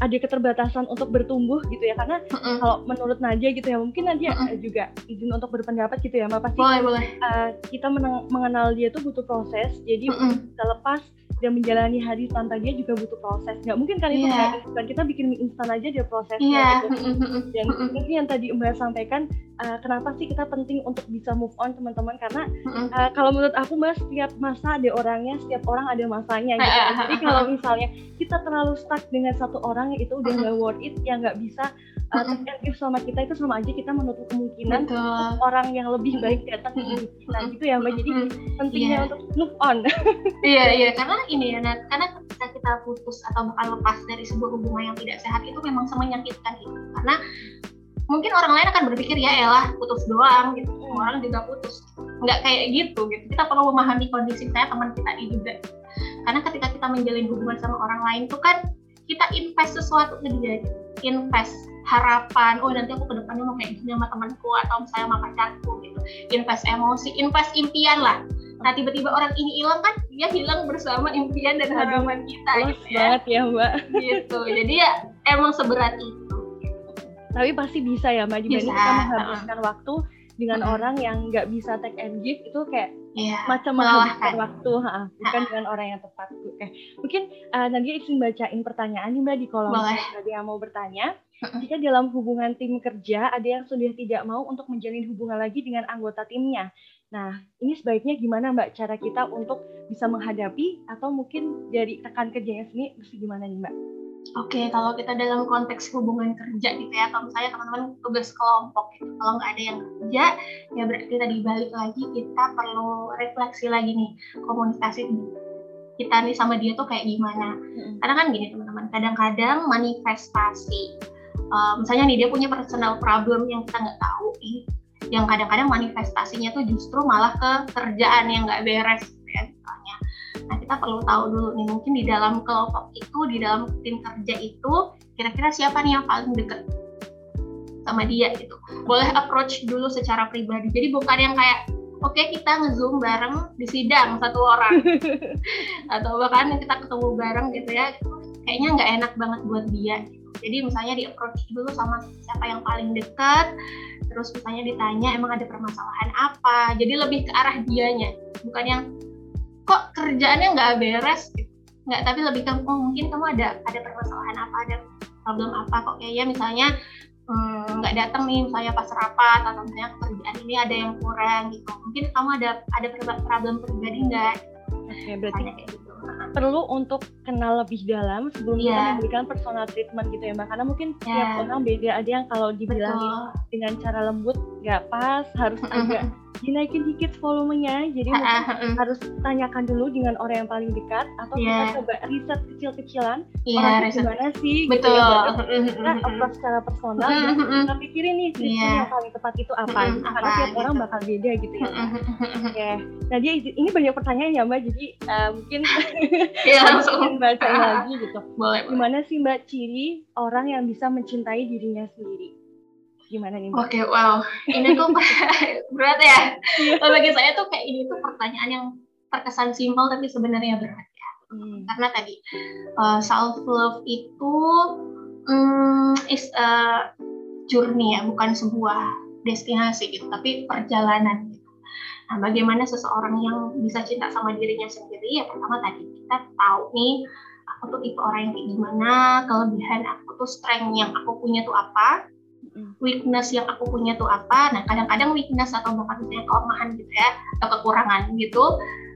ada keterbatasan untuk bertumbuh gitu ya karena mm-hmm. kalau menurut Nadia gitu ya mungkin Nadia mm-hmm. juga izin untuk berpendapat gitu ya mbak pasti boleh, boleh. Uh, kita mengenal dia tuh butuh proses jadi mm-hmm. kita lepas dan menjalani hari tanpa dia juga butuh proses. Nggak mungkin kan itu yeah. kayak kita bikin mie instan aja dia prosesnya. Yeah. gitu. Dan mungkin yang tadi mbak sampaikan uh, kenapa sih kita penting untuk bisa move on teman-teman? Karena uh, kalau menurut aku mbak setiap masa ada orangnya setiap orang ada masanya gitu. Jadi kalau misalnya kita terlalu stuck dengan satu orang itu udah nggak worth it ya nggak bisa uh, if sama kita itu sama aja kita menutup kemungkinan Betul. orang yang lebih baik datang ke hidup kita gitu ya mbak. Jadi pentingnya yeah. untuk move on. Iya <laughs> iya. Karena ini ya Nat, karena ketika kita putus atau bahkan lepas dari sebuah hubungan yang tidak sehat itu memang menyakitkan itu karena mungkin orang lain akan berpikir ya elah putus doang gitu. Orang juga putus. Nggak kayak gitu gitu. Kita perlu memahami kondisi saya teman kita ini juga. Karena ketika kita menjalin hubungan sama orang lain tuh kan kita invest sesuatu ke dia gitu. invest harapan oh nanti aku ke depannya mau kayak gini sama temanku atau misalnya sama pacarku gitu invest emosi invest impian lah Nah tiba-tiba orang ini hilang kan dia hilang bersama impian dan harapan kita gitu ya. banget ya mbak. Gitu. Jadi ya emang seberat itu. Tapi pasti bisa ya mbak dibanding kita menghabiskan uh. waktu dengan hmm. orang yang nggak bisa take and give itu kayak yeah, macam menghabiskan waktu, ha, bukan ha. dengan orang yang tepat. Oke, mungkin uh, nanti izin bacain pertanyaan nih mbak di kolom tadi yang mau bertanya. Jika dalam hubungan tim kerja ada yang sudah tidak mau untuk menjalin hubungan lagi dengan anggota timnya, Nah, ini sebaiknya gimana Mbak cara kita untuk bisa menghadapi atau mungkin dari rekan kerjanya sendiri mesti gimana nih Mbak? Oke, kalau kita dalam konteks hubungan kerja gitu ya, kalau misalnya teman-teman tugas kelompok gitu, kalau nggak ada yang kerja, ya berarti tadi balik lagi kita perlu refleksi lagi nih komunikasi kita nih sama dia tuh kayak gimana. Hmm. Karena kan gini teman-teman, kadang-kadang manifestasi, uh, misalnya nih dia punya personal problem yang kita nggak tahu, ini yang kadang-kadang manifestasinya tuh justru malah ke kerjaan yang nggak beres ya misalnya. Nah kita perlu tahu dulu nih mungkin di dalam kelompok itu di dalam tim kerja itu kira-kira siapa nih yang paling deket sama dia gitu. Boleh approach dulu secara pribadi. Jadi bukan yang kayak oke okay, kita ngezoom bareng di sidang satu orang <laughs> atau bahkan kita ketemu bareng gitu ya kayaknya nggak enak banget buat dia jadi misalnya di approach dulu sama siapa yang paling dekat terus misalnya ditanya emang ada permasalahan apa. Jadi lebih ke arah dianya bukan yang kok kerjaannya nggak beres? gitu. nggak tapi lebih ke oh mungkin kamu ada ada permasalahan apa ada problem apa kok kayaknya misalnya hmm, nggak hmm, datang nih misalnya pas rapat atau misalnya kerjaan ini ada yang kurang gitu. Mungkin kamu ada ada problem pribadi nggak? Oke, berarti kayak gitu perlu untuk kenal lebih dalam sebelum yeah. kita iya. memberikan personal treatment gitu ya mbak karena mungkin yeah. tiap orang beda ada yang kalau dibilang dengan cara lembut nggak pas harus agak dinaikin dikit volumenya jadi mungkin harus tanyakan dulu dengan orang yang paling dekat atau yeah. kita coba riset kecil-kecilan yeah, orang itu gimana sih betul. gitu ya, kita approach secara personal dan kita pikirin nih yeah. yang paling tepat itu apa. Gitu. karena tiap gitu. orang bakal beda gitu ya. Ya nah dia ini banyak pertanyaan ya mbak jadi uh, mungkin <laughs> yeah, langsung. baca lagi <laughs> gitu. Boleh, gimana sih mbak ciri orang yang bisa mencintai dirinya sendiri gimana nih? Oke, okay, wow. Ini tuh <laughs> berat ya. Iya. Bagi saya tuh kayak ini tuh pertanyaan yang terkesan simpel tapi sebenarnya berat ya. Hmm. Karena tadi uh, eh, self love itu um, is a journey ya, bukan sebuah destinasi gitu, tapi perjalanan gitu. Nah, bagaimana seseorang yang bisa cinta sama dirinya sendiri? Ya pertama tadi kita tahu nih aku tuh tipe orang yang kayak gimana, kelebihan aku tuh strength yang aku punya tuh apa, weakness yang aku punya tuh apa? Nah kadang-kadang weakness atau bahkan misalnya kelemahan gitu ya atau kekurangan gitu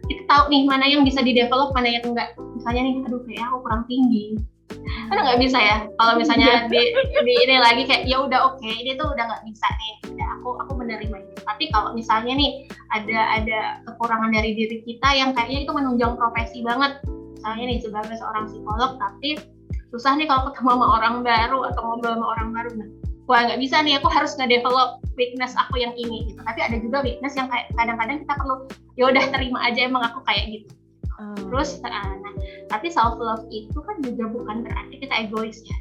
kita tahu nih mana yang bisa di develop mana yang enggak. Misalnya nih aduh kayak aku kurang tinggi. Kan nggak bisa ya kalau misalnya di, di ini lagi kayak ya udah oke okay, ini tuh udah nggak bisa nih. Udah aku aku menerima itu. Tapi kalau misalnya nih ada ada kekurangan dari diri kita yang kayaknya itu menunjang profesi banget. Misalnya nih sebagai seorang psikolog tapi susah nih kalau ketemu sama orang baru atau ngobrol sama orang baru nah wah nggak bisa nih aku harus nge-develop weakness aku yang ini gitu. Tapi ada juga weakness yang kayak kadang-kadang kita perlu ya udah terima aja emang aku kayak gitu. Hmm. terus uh, nah tapi self love itu kan juga bukan berarti kita egois ya.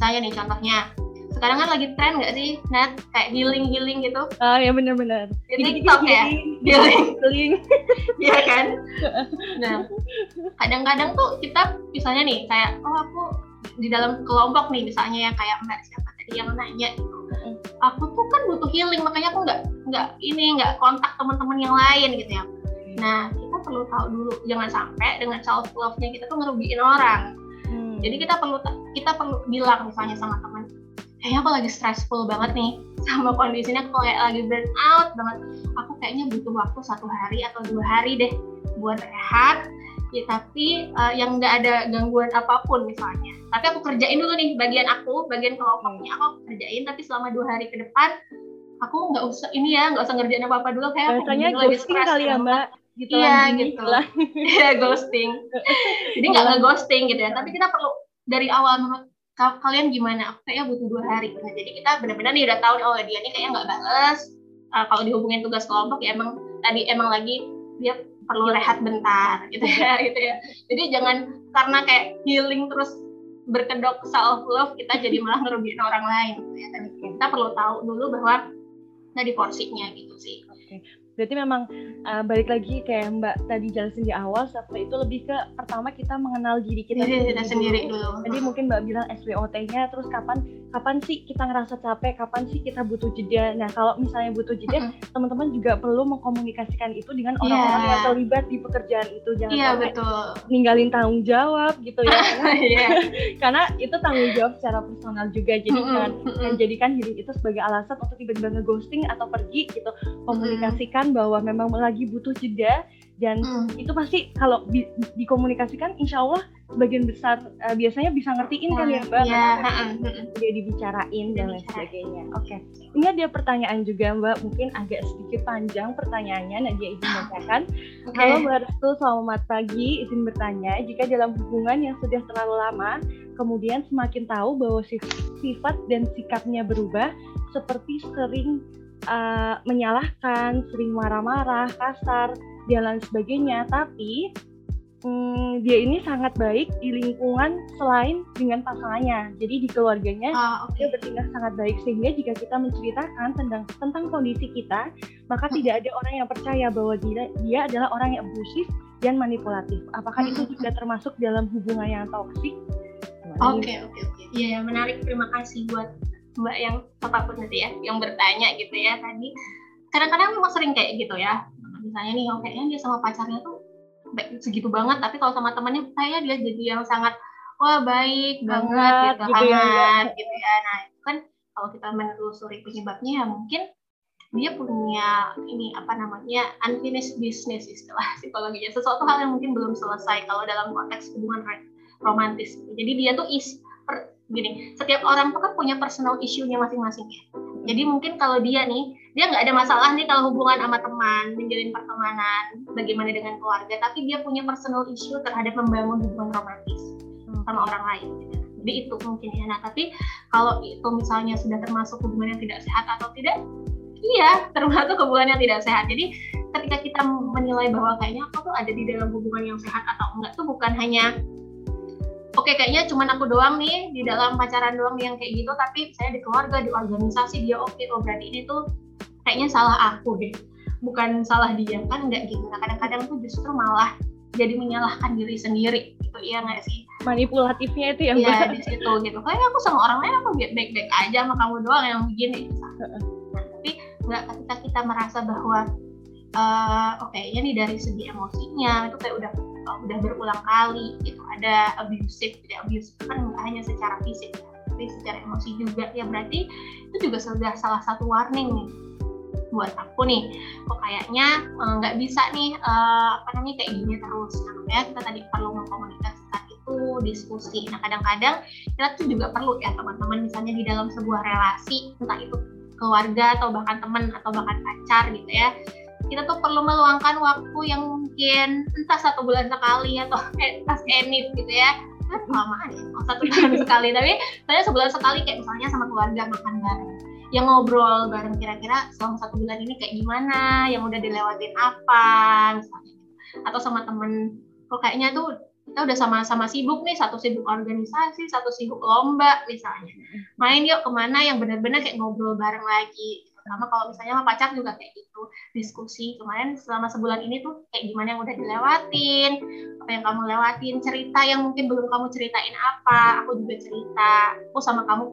Saya nih contohnya sekarang kan lagi tren nggak sih net kayak healing healing gitu. Ah ya benar-benar di TikTok ya? <laughs> Healing. Healing. <laughs> Iya kan? Nah kadang-kadang tuh kita misalnya nih kayak oh aku di dalam kelompok nih misalnya ya kayak mbak siapa tadi yang nanya gitu. Aku tuh kan butuh healing makanya aku nggak nggak ini nggak kontak teman-teman yang lain gitu ya. Nah kita perlu tahu dulu jangan sampai dengan self love nya kita tuh ngerugiin orang. Hmm. jadi kita perlu kita perlu bilang misalnya sama teman kayaknya aku lagi stressful banget nih <laughs> sama kondisinya aku kayak lagi burn out banget. Aku kayaknya butuh waktu satu hari atau dua hari deh buat rehat ya tapi uh, yang nggak ada gangguan apa pun misalnya tapi aku kerjain dulu nih bagian aku bagian kelompoknya aku kerjain tapi selama dua hari ke depan aku nggak usah ini ya nggak usah ngerjain apa apa dulu kayak Biasanya aku ghosting kali ya mbak gitu iya gitu lah <laughs> iya ghosting jadi nggak nge ghosting gitu ya tapi kita perlu dari awal menurut kalian gimana? Aku kayaknya butuh dua hari. Nah, jadi kita benar-benar nih udah tahu oh dia ini kayaknya nggak balas. Uh, kalau dihubungin tugas kelompok ya emang tadi emang lagi dia perlu rehat bentar <laughs> gitu ya gitu ya. Jadi jangan karena kayak healing terus berkedok self love kita jadi <laughs> malah ngerugiin orang lain gitu ya. Tapi kita perlu tahu dulu bahwa tadi porsinya gitu sih. Okay berarti memang uh, balik lagi kayak Mbak tadi jelasin di awal setelah itu lebih ke pertama kita mengenal diri kita diri kita sendiri dulu. Jadi mungkin Mbak bilang SWOT-nya terus kapan kapan sih kita ngerasa capek, kapan sih kita butuh jeda. Nah, kalau misalnya butuh jeda, mm-hmm. teman-teman juga perlu mengkomunikasikan itu dengan iya. orang-orang yeah. yang terlibat di pekerjaan itu. Jangan yeah, betul. ninggalin tanggung jawab gitu ya. Karena, <laughs> yeah. <laughs> karena itu tanggung jawab secara personal juga. Jadi mm-hmm. kan jadikan diri itu sebagai alasan untuk tiba-tiba nge-ghosting atau pergi gitu. Komunikasikan bahwa memang lagi butuh jeda dan hmm. itu pasti kalau di, dikomunikasikan insya Allah sebagian besar uh, biasanya bisa ngertiin kan ya mbak ya, dia dibicarain dan lain sebagainya oke okay. ini ada pertanyaan juga mbak mungkin agak sedikit panjang pertanyaannya Nadia izin bacakan okay. halo mbak Restu selamat pagi izin bertanya jika dalam hubungan yang sudah terlalu lama kemudian semakin tahu bahwa sifat dan sikapnya berubah seperti sering uh, menyalahkan, sering marah-marah, kasar, dan lain sebagainya. Tapi hmm, dia ini sangat baik di lingkungan selain dengan pasangannya. Jadi di keluarganya ah, okay. dia bertindak sangat baik sehingga jika kita menceritakan tentang tentang kondisi kita, maka hmm. tidak ada orang yang percaya bahwa dia dia adalah orang yang abusif dan manipulatif. Apakah hmm. itu juga termasuk dalam hubungan yang toksik? Oke oke oke. Iya menarik. Terima kasih buat mbak yang apa pun nanti ya yang bertanya gitu ya tadi kadang-kadang memang sering kayak gitu ya misalnya nih oh kayaknya dia sama pacarnya tuh baik segitu banget tapi kalau sama temannya kayaknya dia jadi yang sangat wah baik banget gitu, gitu hangat ya. gitu ya. Nah itu kan kalau kita menelusuri penyebabnya ya mungkin dia punya ini apa namanya unfinished business istilah <laughs> psikologinya. Sesuatu hal yang mungkin belum selesai kalau dalam konteks hubungan romantis. Jadi dia tuh is per, gini setiap orang tuh kan punya personal issue-nya masing-masing ya jadi mungkin kalau dia nih dia nggak ada masalah nih kalau hubungan sama teman menjalin pertemanan bagaimana dengan keluarga tapi dia punya personal issue terhadap membangun hubungan romantis sama orang lain gitu. jadi itu mungkin ya. Nah tapi kalau itu misalnya sudah termasuk hubungan yang tidak sehat atau tidak iya termasuk hubungan yang tidak sehat. Jadi ketika kita menilai bahwa kayaknya aku tuh ada di dalam hubungan yang sehat atau enggak tuh bukan hanya oke okay, kayaknya cuma aku doang nih di dalam pacaran doang yang kayak gitu tapi saya di keluarga di organisasi dia oke. Okay, oh berarti ini tuh kayaknya salah aku deh. Bukan salah dia. Kan nggak gitu. Nah kadang-kadang tuh justru malah jadi menyalahkan diri sendiri. Gitu iya nggak sih? Manipulatifnya itu yang ya di situ gitu. Kayaknya aku sama orang lain aku baik-baik aja sama kamu doang yang begini. Nah, tapi nggak ketika kita merasa bahwa uh, oke okay, ini dari segi emosinya itu kayak udah udah berulang kali gitu. Ada abusive tidak abusive kan nggak hanya secara fisik tapi secara emosi juga. Ya berarti itu juga sudah salah satu warning nih buat aku nih. Kok kayaknya eh, nggak uh, bisa nih uh, apa namanya kayak gini terus. Nah, ya kita tadi perlu mengkomunikasikan itu diskusi. Nah kadang-kadang kita tuh juga perlu ya teman-teman misalnya di dalam sebuah relasi entah itu keluarga atau bahkan teman atau bahkan pacar gitu ya kita tuh perlu meluangkan waktu yang mungkin entah satu bulan sekali atau <laughs> kayak pas enit gitu ya. Kan kelamaan ya oh, satu bulan <laughs> sekali. Tapi saya sebulan sekali kayak misalnya sama keluarga makan bareng. Yang ngobrol bareng kira-kira selama satu bulan ini kayak gimana yang udah dilewatin apa misalnya gitu. atau sama temen. Kok kayaknya tuh kita udah sama-sama sibuk nih satu sibuk organisasi satu sibuk lomba misalnya. Main yuk ke mana yang benar-benar kayak ngobrol bareng lagi sama kalau misalnya sama pacar juga kayak gitu diskusi. Kemarin selama sebulan ini tuh kayak gimana yang udah dilewatin apa yang kamu lewatin cerita yang mungkin belum kamu ceritain apa aku juga cerita. Aku sama kamu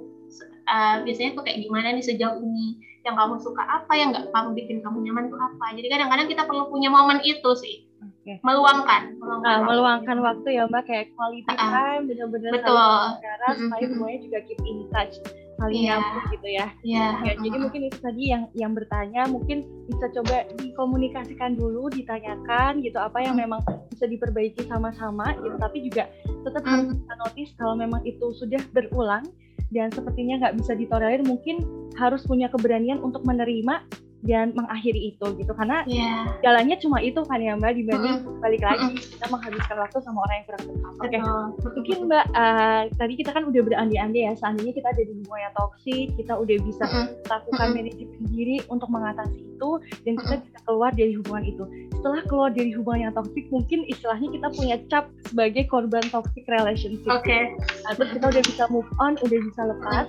uh, biasanya tuh kayak gimana nih sejauh ini? Yang kamu suka apa yang nggak kamu bikin kamu nyaman tuh apa? Jadi kadang-kadang kita perlu punya momen itu sih. Okay. meluangkan meluangkan, nah, meluangkan waktu. ya mbak kayak quality uh, time benar-benar betul. mm-hmm. supaya semuanya juga keep in touch saling yeah. nyambung gitu ya. Yeah. ya. Jadi mungkin itu tadi yang yang bertanya mungkin bisa coba dikomunikasikan dulu, ditanyakan gitu apa yang memang bisa diperbaiki sama-sama gitu. Tapi juga tetap mm. harus kita notice kalau memang itu sudah berulang dan sepertinya nggak bisa ditolerir, mungkin harus punya keberanian untuk menerima dan mengakhiri itu gitu karena yeah. jalannya cuma itu kan ya mbak dibanding mm-hmm. balik lagi mm-hmm. kita menghabiskan waktu sama orang yang kurang tepat. Oke, okay. mungkin mbak uh, tadi kita kan udah berandai-andai ya seandainya kita ada di hubungan yang toksik, kita udah bisa mm-hmm. lakukan manajemen diri untuk mengatasi itu dan kita bisa keluar dari hubungan itu. Setelah keluar dari hubungan yang toksik, mungkin istilahnya kita punya cap sebagai korban toxic relationship. Oke. Okay. Nah, terus kita udah bisa move on, udah bisa lepas.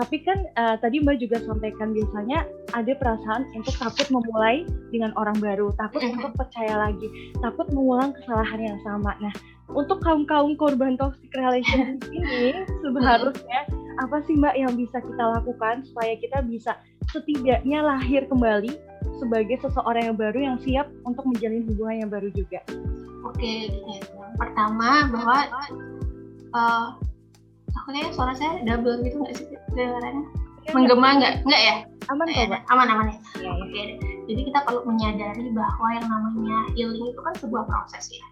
Tapi kan uh, tadi Mbak juga sampaikan biasanya ada perasaan untuk takut memulai dengan orang baru, takut untuk percaya lagi, takut mengulang kesalahan yang sama. Nah, untuk kaum-kaum korban toxic relationship <laughs> ini seharusnya apa sih Mbak yang bisa kita lakukan supaya kita bisa setidaknya lahir kembali sebagai seseorang yang baru yang siap untuk menjalin hubungan yang baru juga? Oke, pertama bahwa uh, aku kayaknya suara saya double gitu nggak sih kedengarannya? Ya, menggema nggak? Nggak ya? Aman kok ya, aman aman ya, ya, ya. oke jadi kita perlu menyadari bahwa yang namanya healing itu kan sebuah proses ya.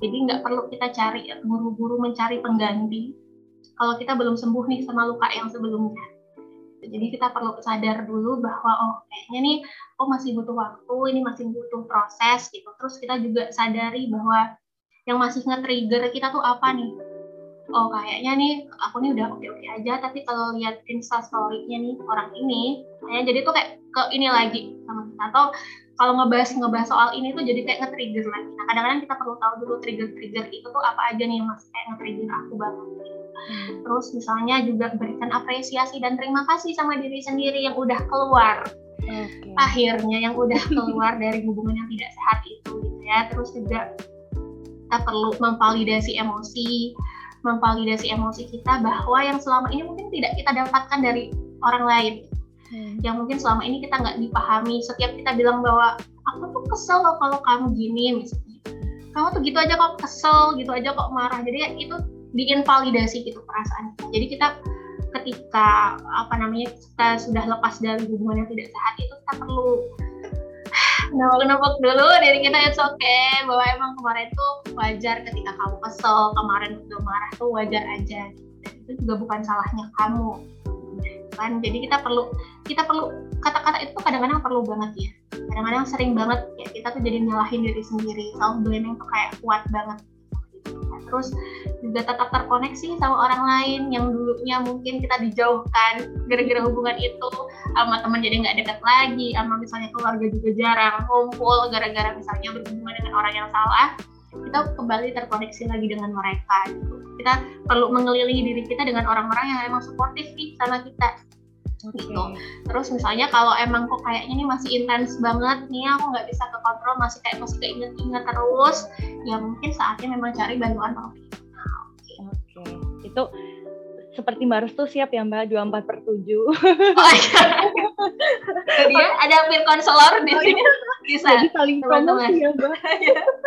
Jadi nggak perlu kita cari buru-buru mencari pengganti. Kalau kita belum sembuh nih sama luka yang sebelumnya. Jadi kita perlu sadar dulu bahwa oh kayaknya nih oh masih butuh waktu ini masih butuh proses gitu. Terus kita juga sadari bahwa yang masih nge-trigger kita tuh apa nih oh kayaknya nih aku nih udah oke-oke aja tapi kalau lihat insta story-nya nih orang ini kayaknya jadi tuh kayak ke ini lagi sama kita atau kalau ngebahas ngebahas soal ini tuh jadi kayak nge-trigger lagi. Nah kadang-kadang kita perlu tahu dulu trigger-trigger itu tuh apa aja nih masih kayak nge-trigger aku banget. Hmm. Terus misalnya juga berikan apresiasi dan terima kasih sama diri sendiri yang udah keluar. Okay. Akhirnya yang udah <laughs> keluar dari hubungan yang tidak sehat itu gitu ya. Terus juga kita perlu memvalidasi emosi, memvalidasi emosi kita bahwa yang selama ini mungkin tidak kita dapatkan dari orang lain. Hmm. yang mungkin selama ini kita nggak dipahami. Setiap kita bilang bahwa aku tuh kesel loh kalau kamu gini misalnya. Kamu tuh gitu aja kok kesel gitu aja kok marah. Jadi ya itu diinvalidasi gitu perasaan jadi kita ketika apa namanya kita sudah lepas dari hubungan yang tidak sehat itu kita perlu nembak-nembak dulu dari kita it's okay. Bahwa emang kemarin tuh wajar ketika kamu kesel. Kemarin udah marah tuh wajar aja. Dan itu juga bukan salahnya kamu. Kan? Jadi kita perlu kita perlu kata-kata itu kadang-kadang perlu banget ya. Kadang-kadang sering banget ya kita tuh jadi nyalahin diri sendiri. Self blaming tuh kayak kuat banget terus juga tetap terkoneksi sama orang lain yang dulunya mungkin kita dijauhkan gara-gara hubungan itu sama teman jadi nggak dekat lagi sama misalnya keluarga juga jarang ngumpul gara-gara misalnya berhubungan dengan orang yang salah kita kembali terkoneksi lagi dengan mereka gitu. Kita perlu mengelilingi diri kita dengan orang-orang yang emang suportif sama kita okay. gitu. Terus misalnya kalau emang kok kayaknya ini masih intens banget nih aku nggak bisa ke kontrol masih kayak masih keinget-inget terus, ya mungkin saatnya memang cari bantuan profesional. Oke, okay. itu seperti Mbak Restu siap ya Mbak 24 per 7. Oh, iya. <laughs> Jadi ada peer counselor di Oh, sini. iya. Bisa. Jadi saling teman-teman. promosi ya mbak. <laughs>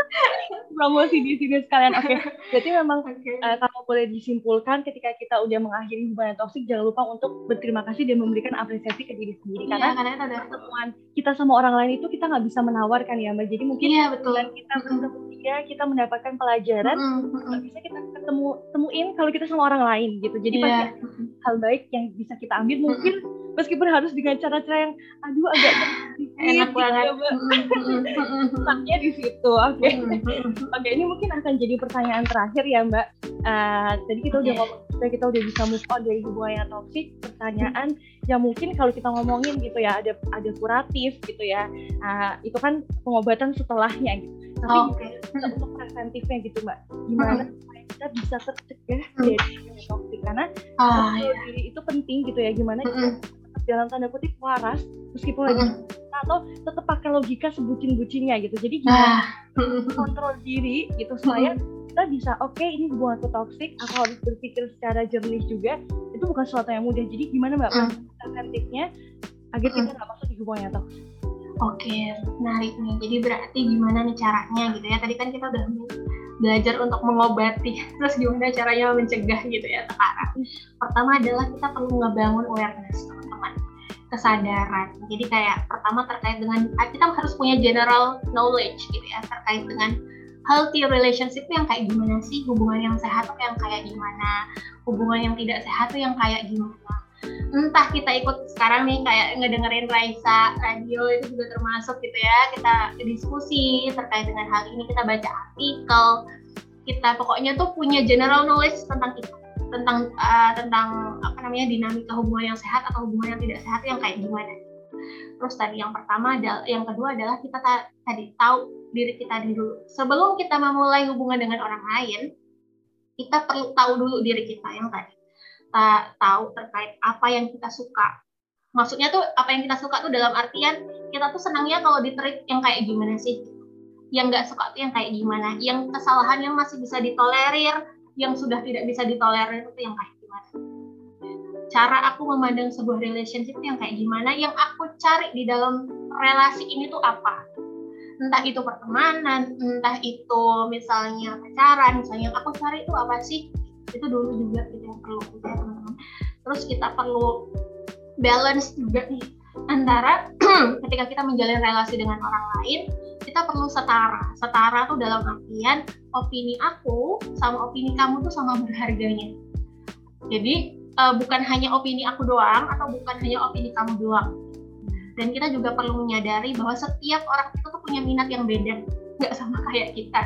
promosi di sini sekalian. Oke. <laughs> Berarti memang Oke. eh, kalau boleh disimpulkan ketika kita udah mengakhiri hubungan toksik jangan lupa untuk berterima kasih dan memberikan apresiasi ke diri sendiri Iya, karena karena itu ada. pertemuan kita sama orang lain itu kita nggak bisa menawarkan ya mbak. Jadi mungkin Iya, betul. kita bertemu dia kita mendapatkan pelajaran Mm, mm, nggak bisa kita ketemu temuin kalau kita sama orang lain gitu. Jadi Iya. pasti hal baik yang bisa kita ambil mungkin meskipun harus dengan cara-cara yang aduh agak Enak gitu banget. Letaknya <laughs> di situ. Oke. Oke, ini mungkin akan jadi pertanyaan terakhir ya, Mbak. Eh, tadi kita udah ngomong, kita, udah bisa move on dari hubungan yang toksik. Pertanyaan yang mungkin kalau kita ngomongin gitu ya, ada ada kuratif gitu ya. Ah, itu kan pengobatan setelahnya gitu. Tapi Oh, kita untuk preventifnya gitu, Mbak. Gimana supaya kita bisa tercegah dari hubungan toksik? Karena kontrol diri itu penting gitu ya. Gimana kita dalam tanda kutip waras meskipun lagi mm. atau tetap pakai logika sebutin-bucinnya gitu. Jadi gimana Ah. Mm, kontrol diri gitu supaya kita bisa oke ini hubunganku toksik aku harus berpikir secara jernih juga itu bukan sesuatu yang mudah jadi gimana mbak Mm. preventifnya agar kita nggak masuk di hubungan yang toksik Oke, menarik nih. Jadi berarti gimana nih caranya gitu ya? Tadi kan kita udah belajar untuk mengobati, <laughs> terus gimana caranya mencegah gitu ya sekarang. Pertama adalah kita perlu ngebangun awareness teman-teman, kesadaran. Jadi kayak pertama terkait dengan kita harus punya general knowledge gitu ya terkait dengan healthy relationship yang kayak gimana sih, hubungan yang sehat tuh yang kayak gimana, hubungan yang tidak sehat tuh yang kayak gimana entah kita ikut sekarang nih kayak ngedengerin Raisa radio itu juga termasuk gitu ya. Kita diskusi terkait dengan hal ini kita baca artikel. Kita pokoknya tuh punya general knowledge tentang itu tentang uh, tentang apa namanya dinamika hubungan yang sehat atau hubungan yang tidak sehat yang kayak gimana. Terus tadi yang pertama adalah yang kedua adalah kita ta- tadi tahu diri kita dulu. Sebelum kita memulai hubungan dengan orang lain kita perlu tahu dulu diri kita yang tadi kita tahu terkait apa yang kita suka. Maksudnya tuh apa yang kita suka tuh dalam artian kita tuh senangnya kalau diterit yang kayak gimana sih? Yang nggak suka tuh yang kayak gimana? Yang kesalahan yang masih bisa ditolerir, yang sudah tidak bisa ditolerir itu yang kayak gimana? Cara aku memandang sebuah relationship itu yang kayak gimana? Yang aku cari di dalam relasi ini tuh apa? Entah itu pertemanan, entah itu misalnya pacaran, misalnya aku cari itu apa sih? Itu dulu juga gitu yang perlu ya teman-teman. Terus kita perlu balance juga nih antara <clears throat> ketika kita menjalin relasi dengan orang lain kita perlu setara. Setara tuh dalam artian opini aku sama opini kamu tuh sama berharganya. Jadi uh, bukan hanya opini aku doang atau bukan hanya opini kamu doang. Dan kita juga perlu menyadari bahwa setiap orang itu tuh punya minat yang beda nggak sama kayak kita.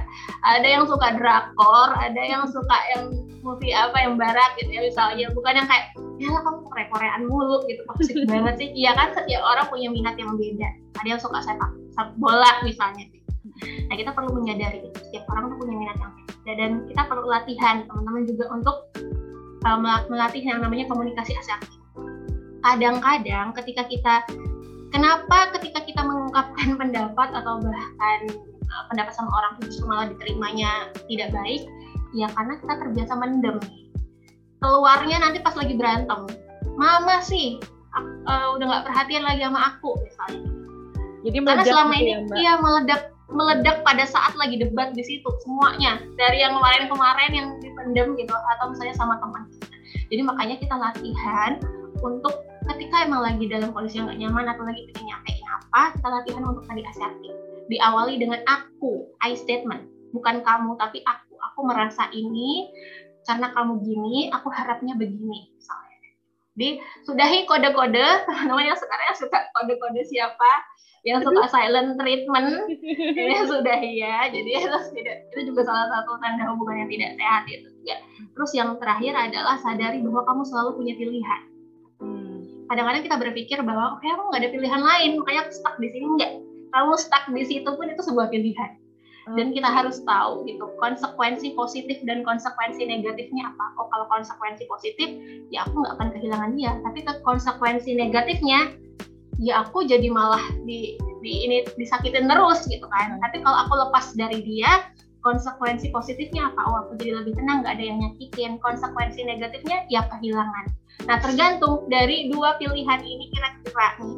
Ada yang suka drakor ada yang suka yang movie apa yang barat gitu ya misalnya. Bukan yang kayak ya lah kamu korea koreaan mulu gitu. Toxic <laughs> banget sih. Iya kan setiap orang punya minat yang beda. Ada yang suka sepak sepak bola misalnya. Nah kita perlu menyadari itu setiap orang tuh punya minat yang beda. Dan kita perlu latihan teman-teman juga untuk uh, melatih yang namanya komunikasi asertif kadang-kadang ketika kita kenapa ketika kita mengungkapkan <laughs> pendapat atau bahkan uh, pendapat sama orang itu justru malah diterimanya tidak baik ya karena kita terbiasa mendem. Keluarnya nanti pas lagi berantem mama sih uh, udah nggak perhatian lagi sama aku misalnya. Jadi karena selama gitu ini ya, iya meledak meledak pada saat lagi debat di situ semuanya. Dari yang kemarin-kemarin yang dipendam gitu atau misalnya sama teman jadi makanya kita latihan untuk ketika emang lagi dalam kondisi yang gak nyaman atau lagi pengen nyampein apa kita latihan untuk tadi asertif diawali dengan aku I statement. Bukan kamu tapi aku. Aku merasa ini karena kamu gini aku harapnya begini misalnya. Jadi sudahi kode-kode. <laughs> Teman-teman yang sekarang yang suka kode-kode siapa? Yang suka silent treatment. <laughs> Ya sudah ya. Jadi <laughs> itu tidak itu juga salah satu tanda hubungan yang tidak sehat itu juga. Terus yang terakhir adalah sadari bahwa kamu selalu punya pilihan. Kadang-kadang kita berpikir bahwa oke aku nggak ada pilihan lain. Makanya aku stuck di sini. Enggak kamu stuck di situ pun itu sebuah pilihan. Dan kita harus tahu gitu konsekuensi positif dan konsekuensi negatifnya apa. Oh kalau konsekuensi positif ya aku nggak akan kehilangan dia. Tapi ke konsekuensi negatifnya ya aku jadi malah di, di ini disakitin terus gitu kan. Tapi kalau aku lepas dari dia konsekuensi positifnya apa? Oh aku jadi lebih tenang, nggak ada yang nyakitin. Konsekuensi negatifnya ya kehilangan. Nah tergantung dari dua pilihan ini kira-kira nih,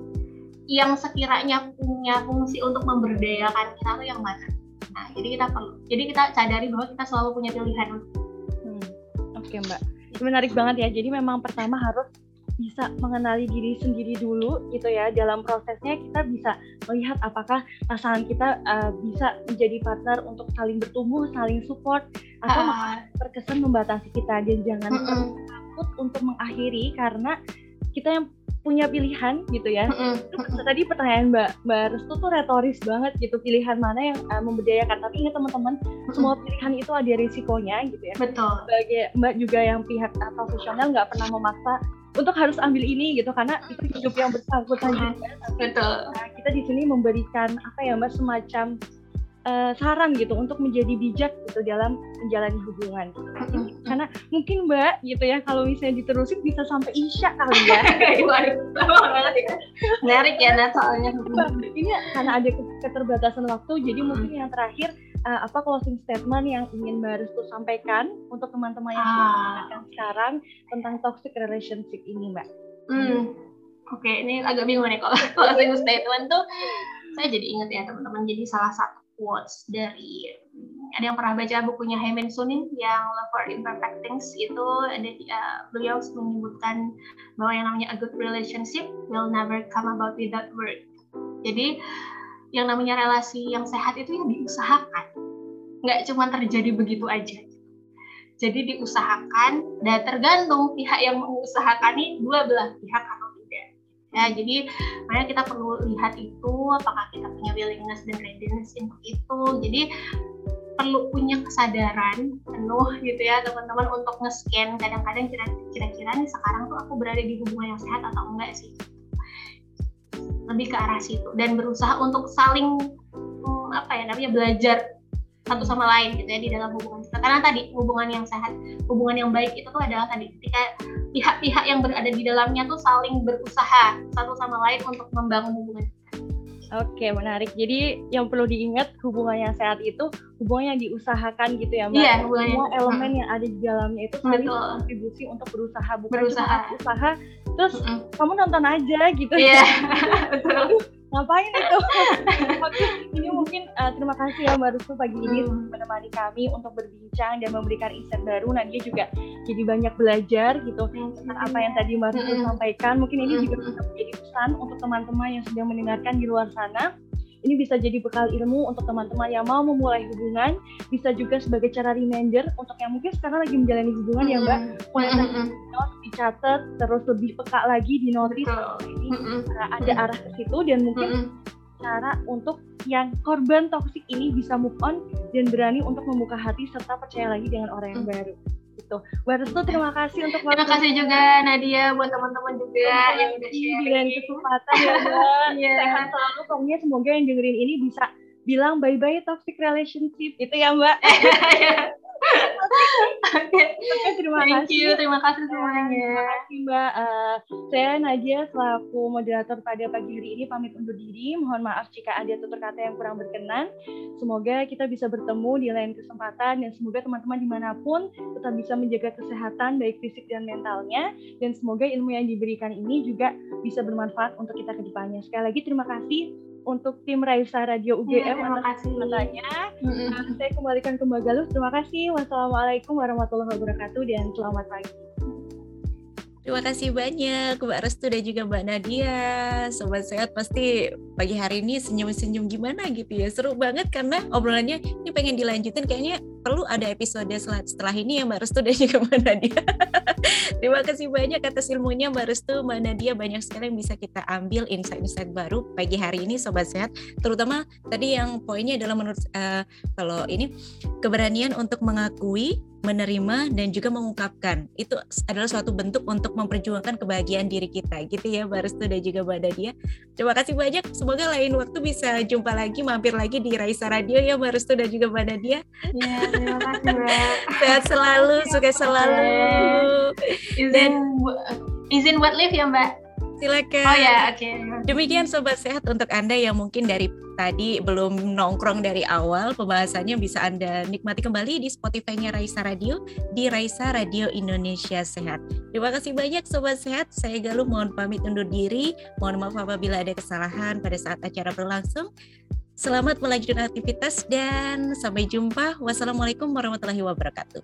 yang sekiranya punya fungsi untuk memberdayakan kita tuh yang mana? Nah jadi kita perlu, jadi kita sadari bahwa kita selalu punya pilihan. Hmm. Oke okay, mbak, menarik banget ya. Jadi memang pertama harus bisa mengenali diri sendiri dulu gitu ya dalam prosesnya kita bisa melihat apakah pasangan kita uh, bisa menjadi partner untuk saling bertumbuh saling support atau uh. terkesan membatasi kita dan jangan uh -uh. takut untuk mengakhiri karena kita yang punya pilihan gitu ya. Mm -hmm. Tadi pertanyaan Mbak Mbak Restu tuh retoris banget gitu pilihan mana yang uh, memberdayakan. Tapi ingat teman-teman, semua pilihan itu ada risikonya gitu ya. Betul. Sebagai Mbak juga yang pihak uh, profesional nggak pernah memaksa untuk harus ambil ini gitu karena itu hidup yang bersangkutan juga. Betul. Nah, kita di sini memberikan apa ya mbak semacam uh, saran gitu untuk menjadi bijak gitu dalam menjalani hubungan. Gitu. Karena mungkin mbak gitu ya kalau misalnya diterusin bisa sampai isya kali ya. <laughs> Menarik ya Nat soalnya. Ini karena ada keterbatasan waktu jadi mungkin yang terakhir uh, apa closing statement yang ingin Mbak Restu sampaikan untuk teman-teman yang ah. sekarang tentang toxic relationship ini, Mbak? Hmm. Oke, okay, ini agak bingung nih kalau <laughs> closing statement tuh saya jadi ingat ya teman-teman. Jadi salah satu quotes dari ada yang pernah baca bukunya Hyman Sunin yang Love for Imperfect Things itu ada uh, beliau menyebutkan bahwa yang namanya a good relationship will never come about without work. Jadi yang namanya relasi yang sehat itu yang diusahakan nggak cuma terjadi begitu aja jadi diusahakan dan tergantung pihak yang mengusahakan ini dua belah pihak ya jadi makanya kita perlu lihat itu apakah kita punya willingness dan readiness untuk itu. Jadi perlu punya kesadaran penuh gitu ya teman-teman untuk nge-scan. Kadang-kadang kira-kira nih sekarang tuh aku berada di hubungan yang sehat atau enggak sih? Lebih ke arah situ. Dan berusaha untuk saling hmm, apa ya namanya belajar satu sama lain gitu ya di dalam hubungan kita karena tadi hubungan yang sehat hubungan yang baik itu tuh adalah tadi ketika pihak-pihak yang berada di dalamnya tuh saling berusaha satu sama lain untuk membangun hubungan Oke, menarik. Jadi yang perlu diingat hubungan yang sehat itu hubungan yang diusahakan gitu ya, Mbak. Iya, Semua elemen yang ada di dalamnya itu saling kontribusi untuk berusaha, bukan berusaha. cuma usaha terus mm -mm. kamu nonton aja gitu. Iya. <laughs> <laughs> Yeah. Ngapain itu? Oke, ini mungkin uh, terima kasih ya Mbak Rusu pagi ini hmm. menemani kami untuk berbincang dan memberikan insight baru. Nadia juga jadi banyak belajar gitu hmm. tentang apa yang tadi Mbak Rusu hmm. sampaikan. Mungkin ini juga bisa menjadi pesan untuk teman-teman yang sedang mendengarkan di luar sana ini bisa jadi bekal ilmu untuk teman-teman yang mau memulai hubungan, bisa juga sebagai cara reminder untuk yang mungkin sekarang lagi menjalani hubungan ya Mbak, mulai mm -hmm. dicatat, terus lebih peka lagi di notis ini uh, ada arah ke situ dan mungkin mm -hmm. cara untuk yang korban toksik ini bisa move on dan berani untuk membuka hati serta percaya lagi dengan orang yang baru gitu. Buat itu terima kasih untuk waktu. Terima kasih juga Nadia buat teman-teman juga terima yang udah sharing. kesempatan ya Mbak. <laughs> yeah. Sehat selalu pokoknya semoga yang dengerin ini bisa bilang bye bye toxic relationship itu ya Mbak. <laughs> Oke, okay. terima Thank kasih. you, terima kasih semuanya. Terima kasih Mbak. Uh, saya Nadia selaku moderator pada pagi hari ini pamit undur diri. Mohon maaf jika ada tutur kata yang kurang berkenan. Semoga kita bisa bertemu di lain kesempatan dan semoga teman-teman di mana pun tetap bisa menjaga kesehatan baik fisik dan mentalnya. Dan semoga ilmu yang diberikan ini juga bisa bermanfaat untuk kita ke depannya. Sekali lagi terima kasih untuk tim Raisa Radio UGM ya, terima kasih. Katanya. Mm-hmm. Nah, saya kembalikan ke Mbak Galuh. Terima kasih. Wassalamualaikum warahmatullahi wabarakatuh dan selamat pagi. Terima kasih banyak Mbak Restu dan juga Mbak Nadia. Sobat sehat pasti pagi hari ini senyum-senyum gimana gitu ya. Seru banget karena obrolannya ini pengen dilanjutin kayaknya perlu ada episode setelah ini ya Mbak Restu dan juga Mbak Nadia. <laughs> Terima kasih banyak atas ilmunya Mbak Restu, Mbak Nadia. Banyak sekali yang bisa kita ambil insight-insight baru pagi hari ini Sobat Sehat. Terutama tadi yang poinnya adalah menurut uh, kalau ini keberanian untuk mengakui menerima dan juga mengungkapkan. Itu adalah suatu bentuk untuk memperjuangkan kebahagiaan diri kita gitu ya Mbak Restu dan juga Mbak Nadia. Terima kasih banyak. Semoga lain waktu bisa jumpa lagi mampir lagi di Raisa Radio ya Mbak Restu dan juga Mbak Nadia. Ya terima kasih Mbak. Sehat selalu sukses selalu. Izin dan izin buat live ya Mbak Silakan. Oh ya, oke. Okay. Demikian sobat sehat untuk Anda yang mungkin dari tadi belum nongkrong dari awal, pembahasannya bisa Anda nikmati kembali di Spotify-nya Raisa Radio di Raisa Radio Indonesia Sehat. Terima kasih banyak sobat sehat. Saya Galuh mohon pamit undur diri. Mohon maaf apabila ada kesalahan pada saat acara berlangsung. Selamat melanjutkan aktivitas dan sampai jumpa. Wassalamualaikum warahmatullahi wabarakatuh.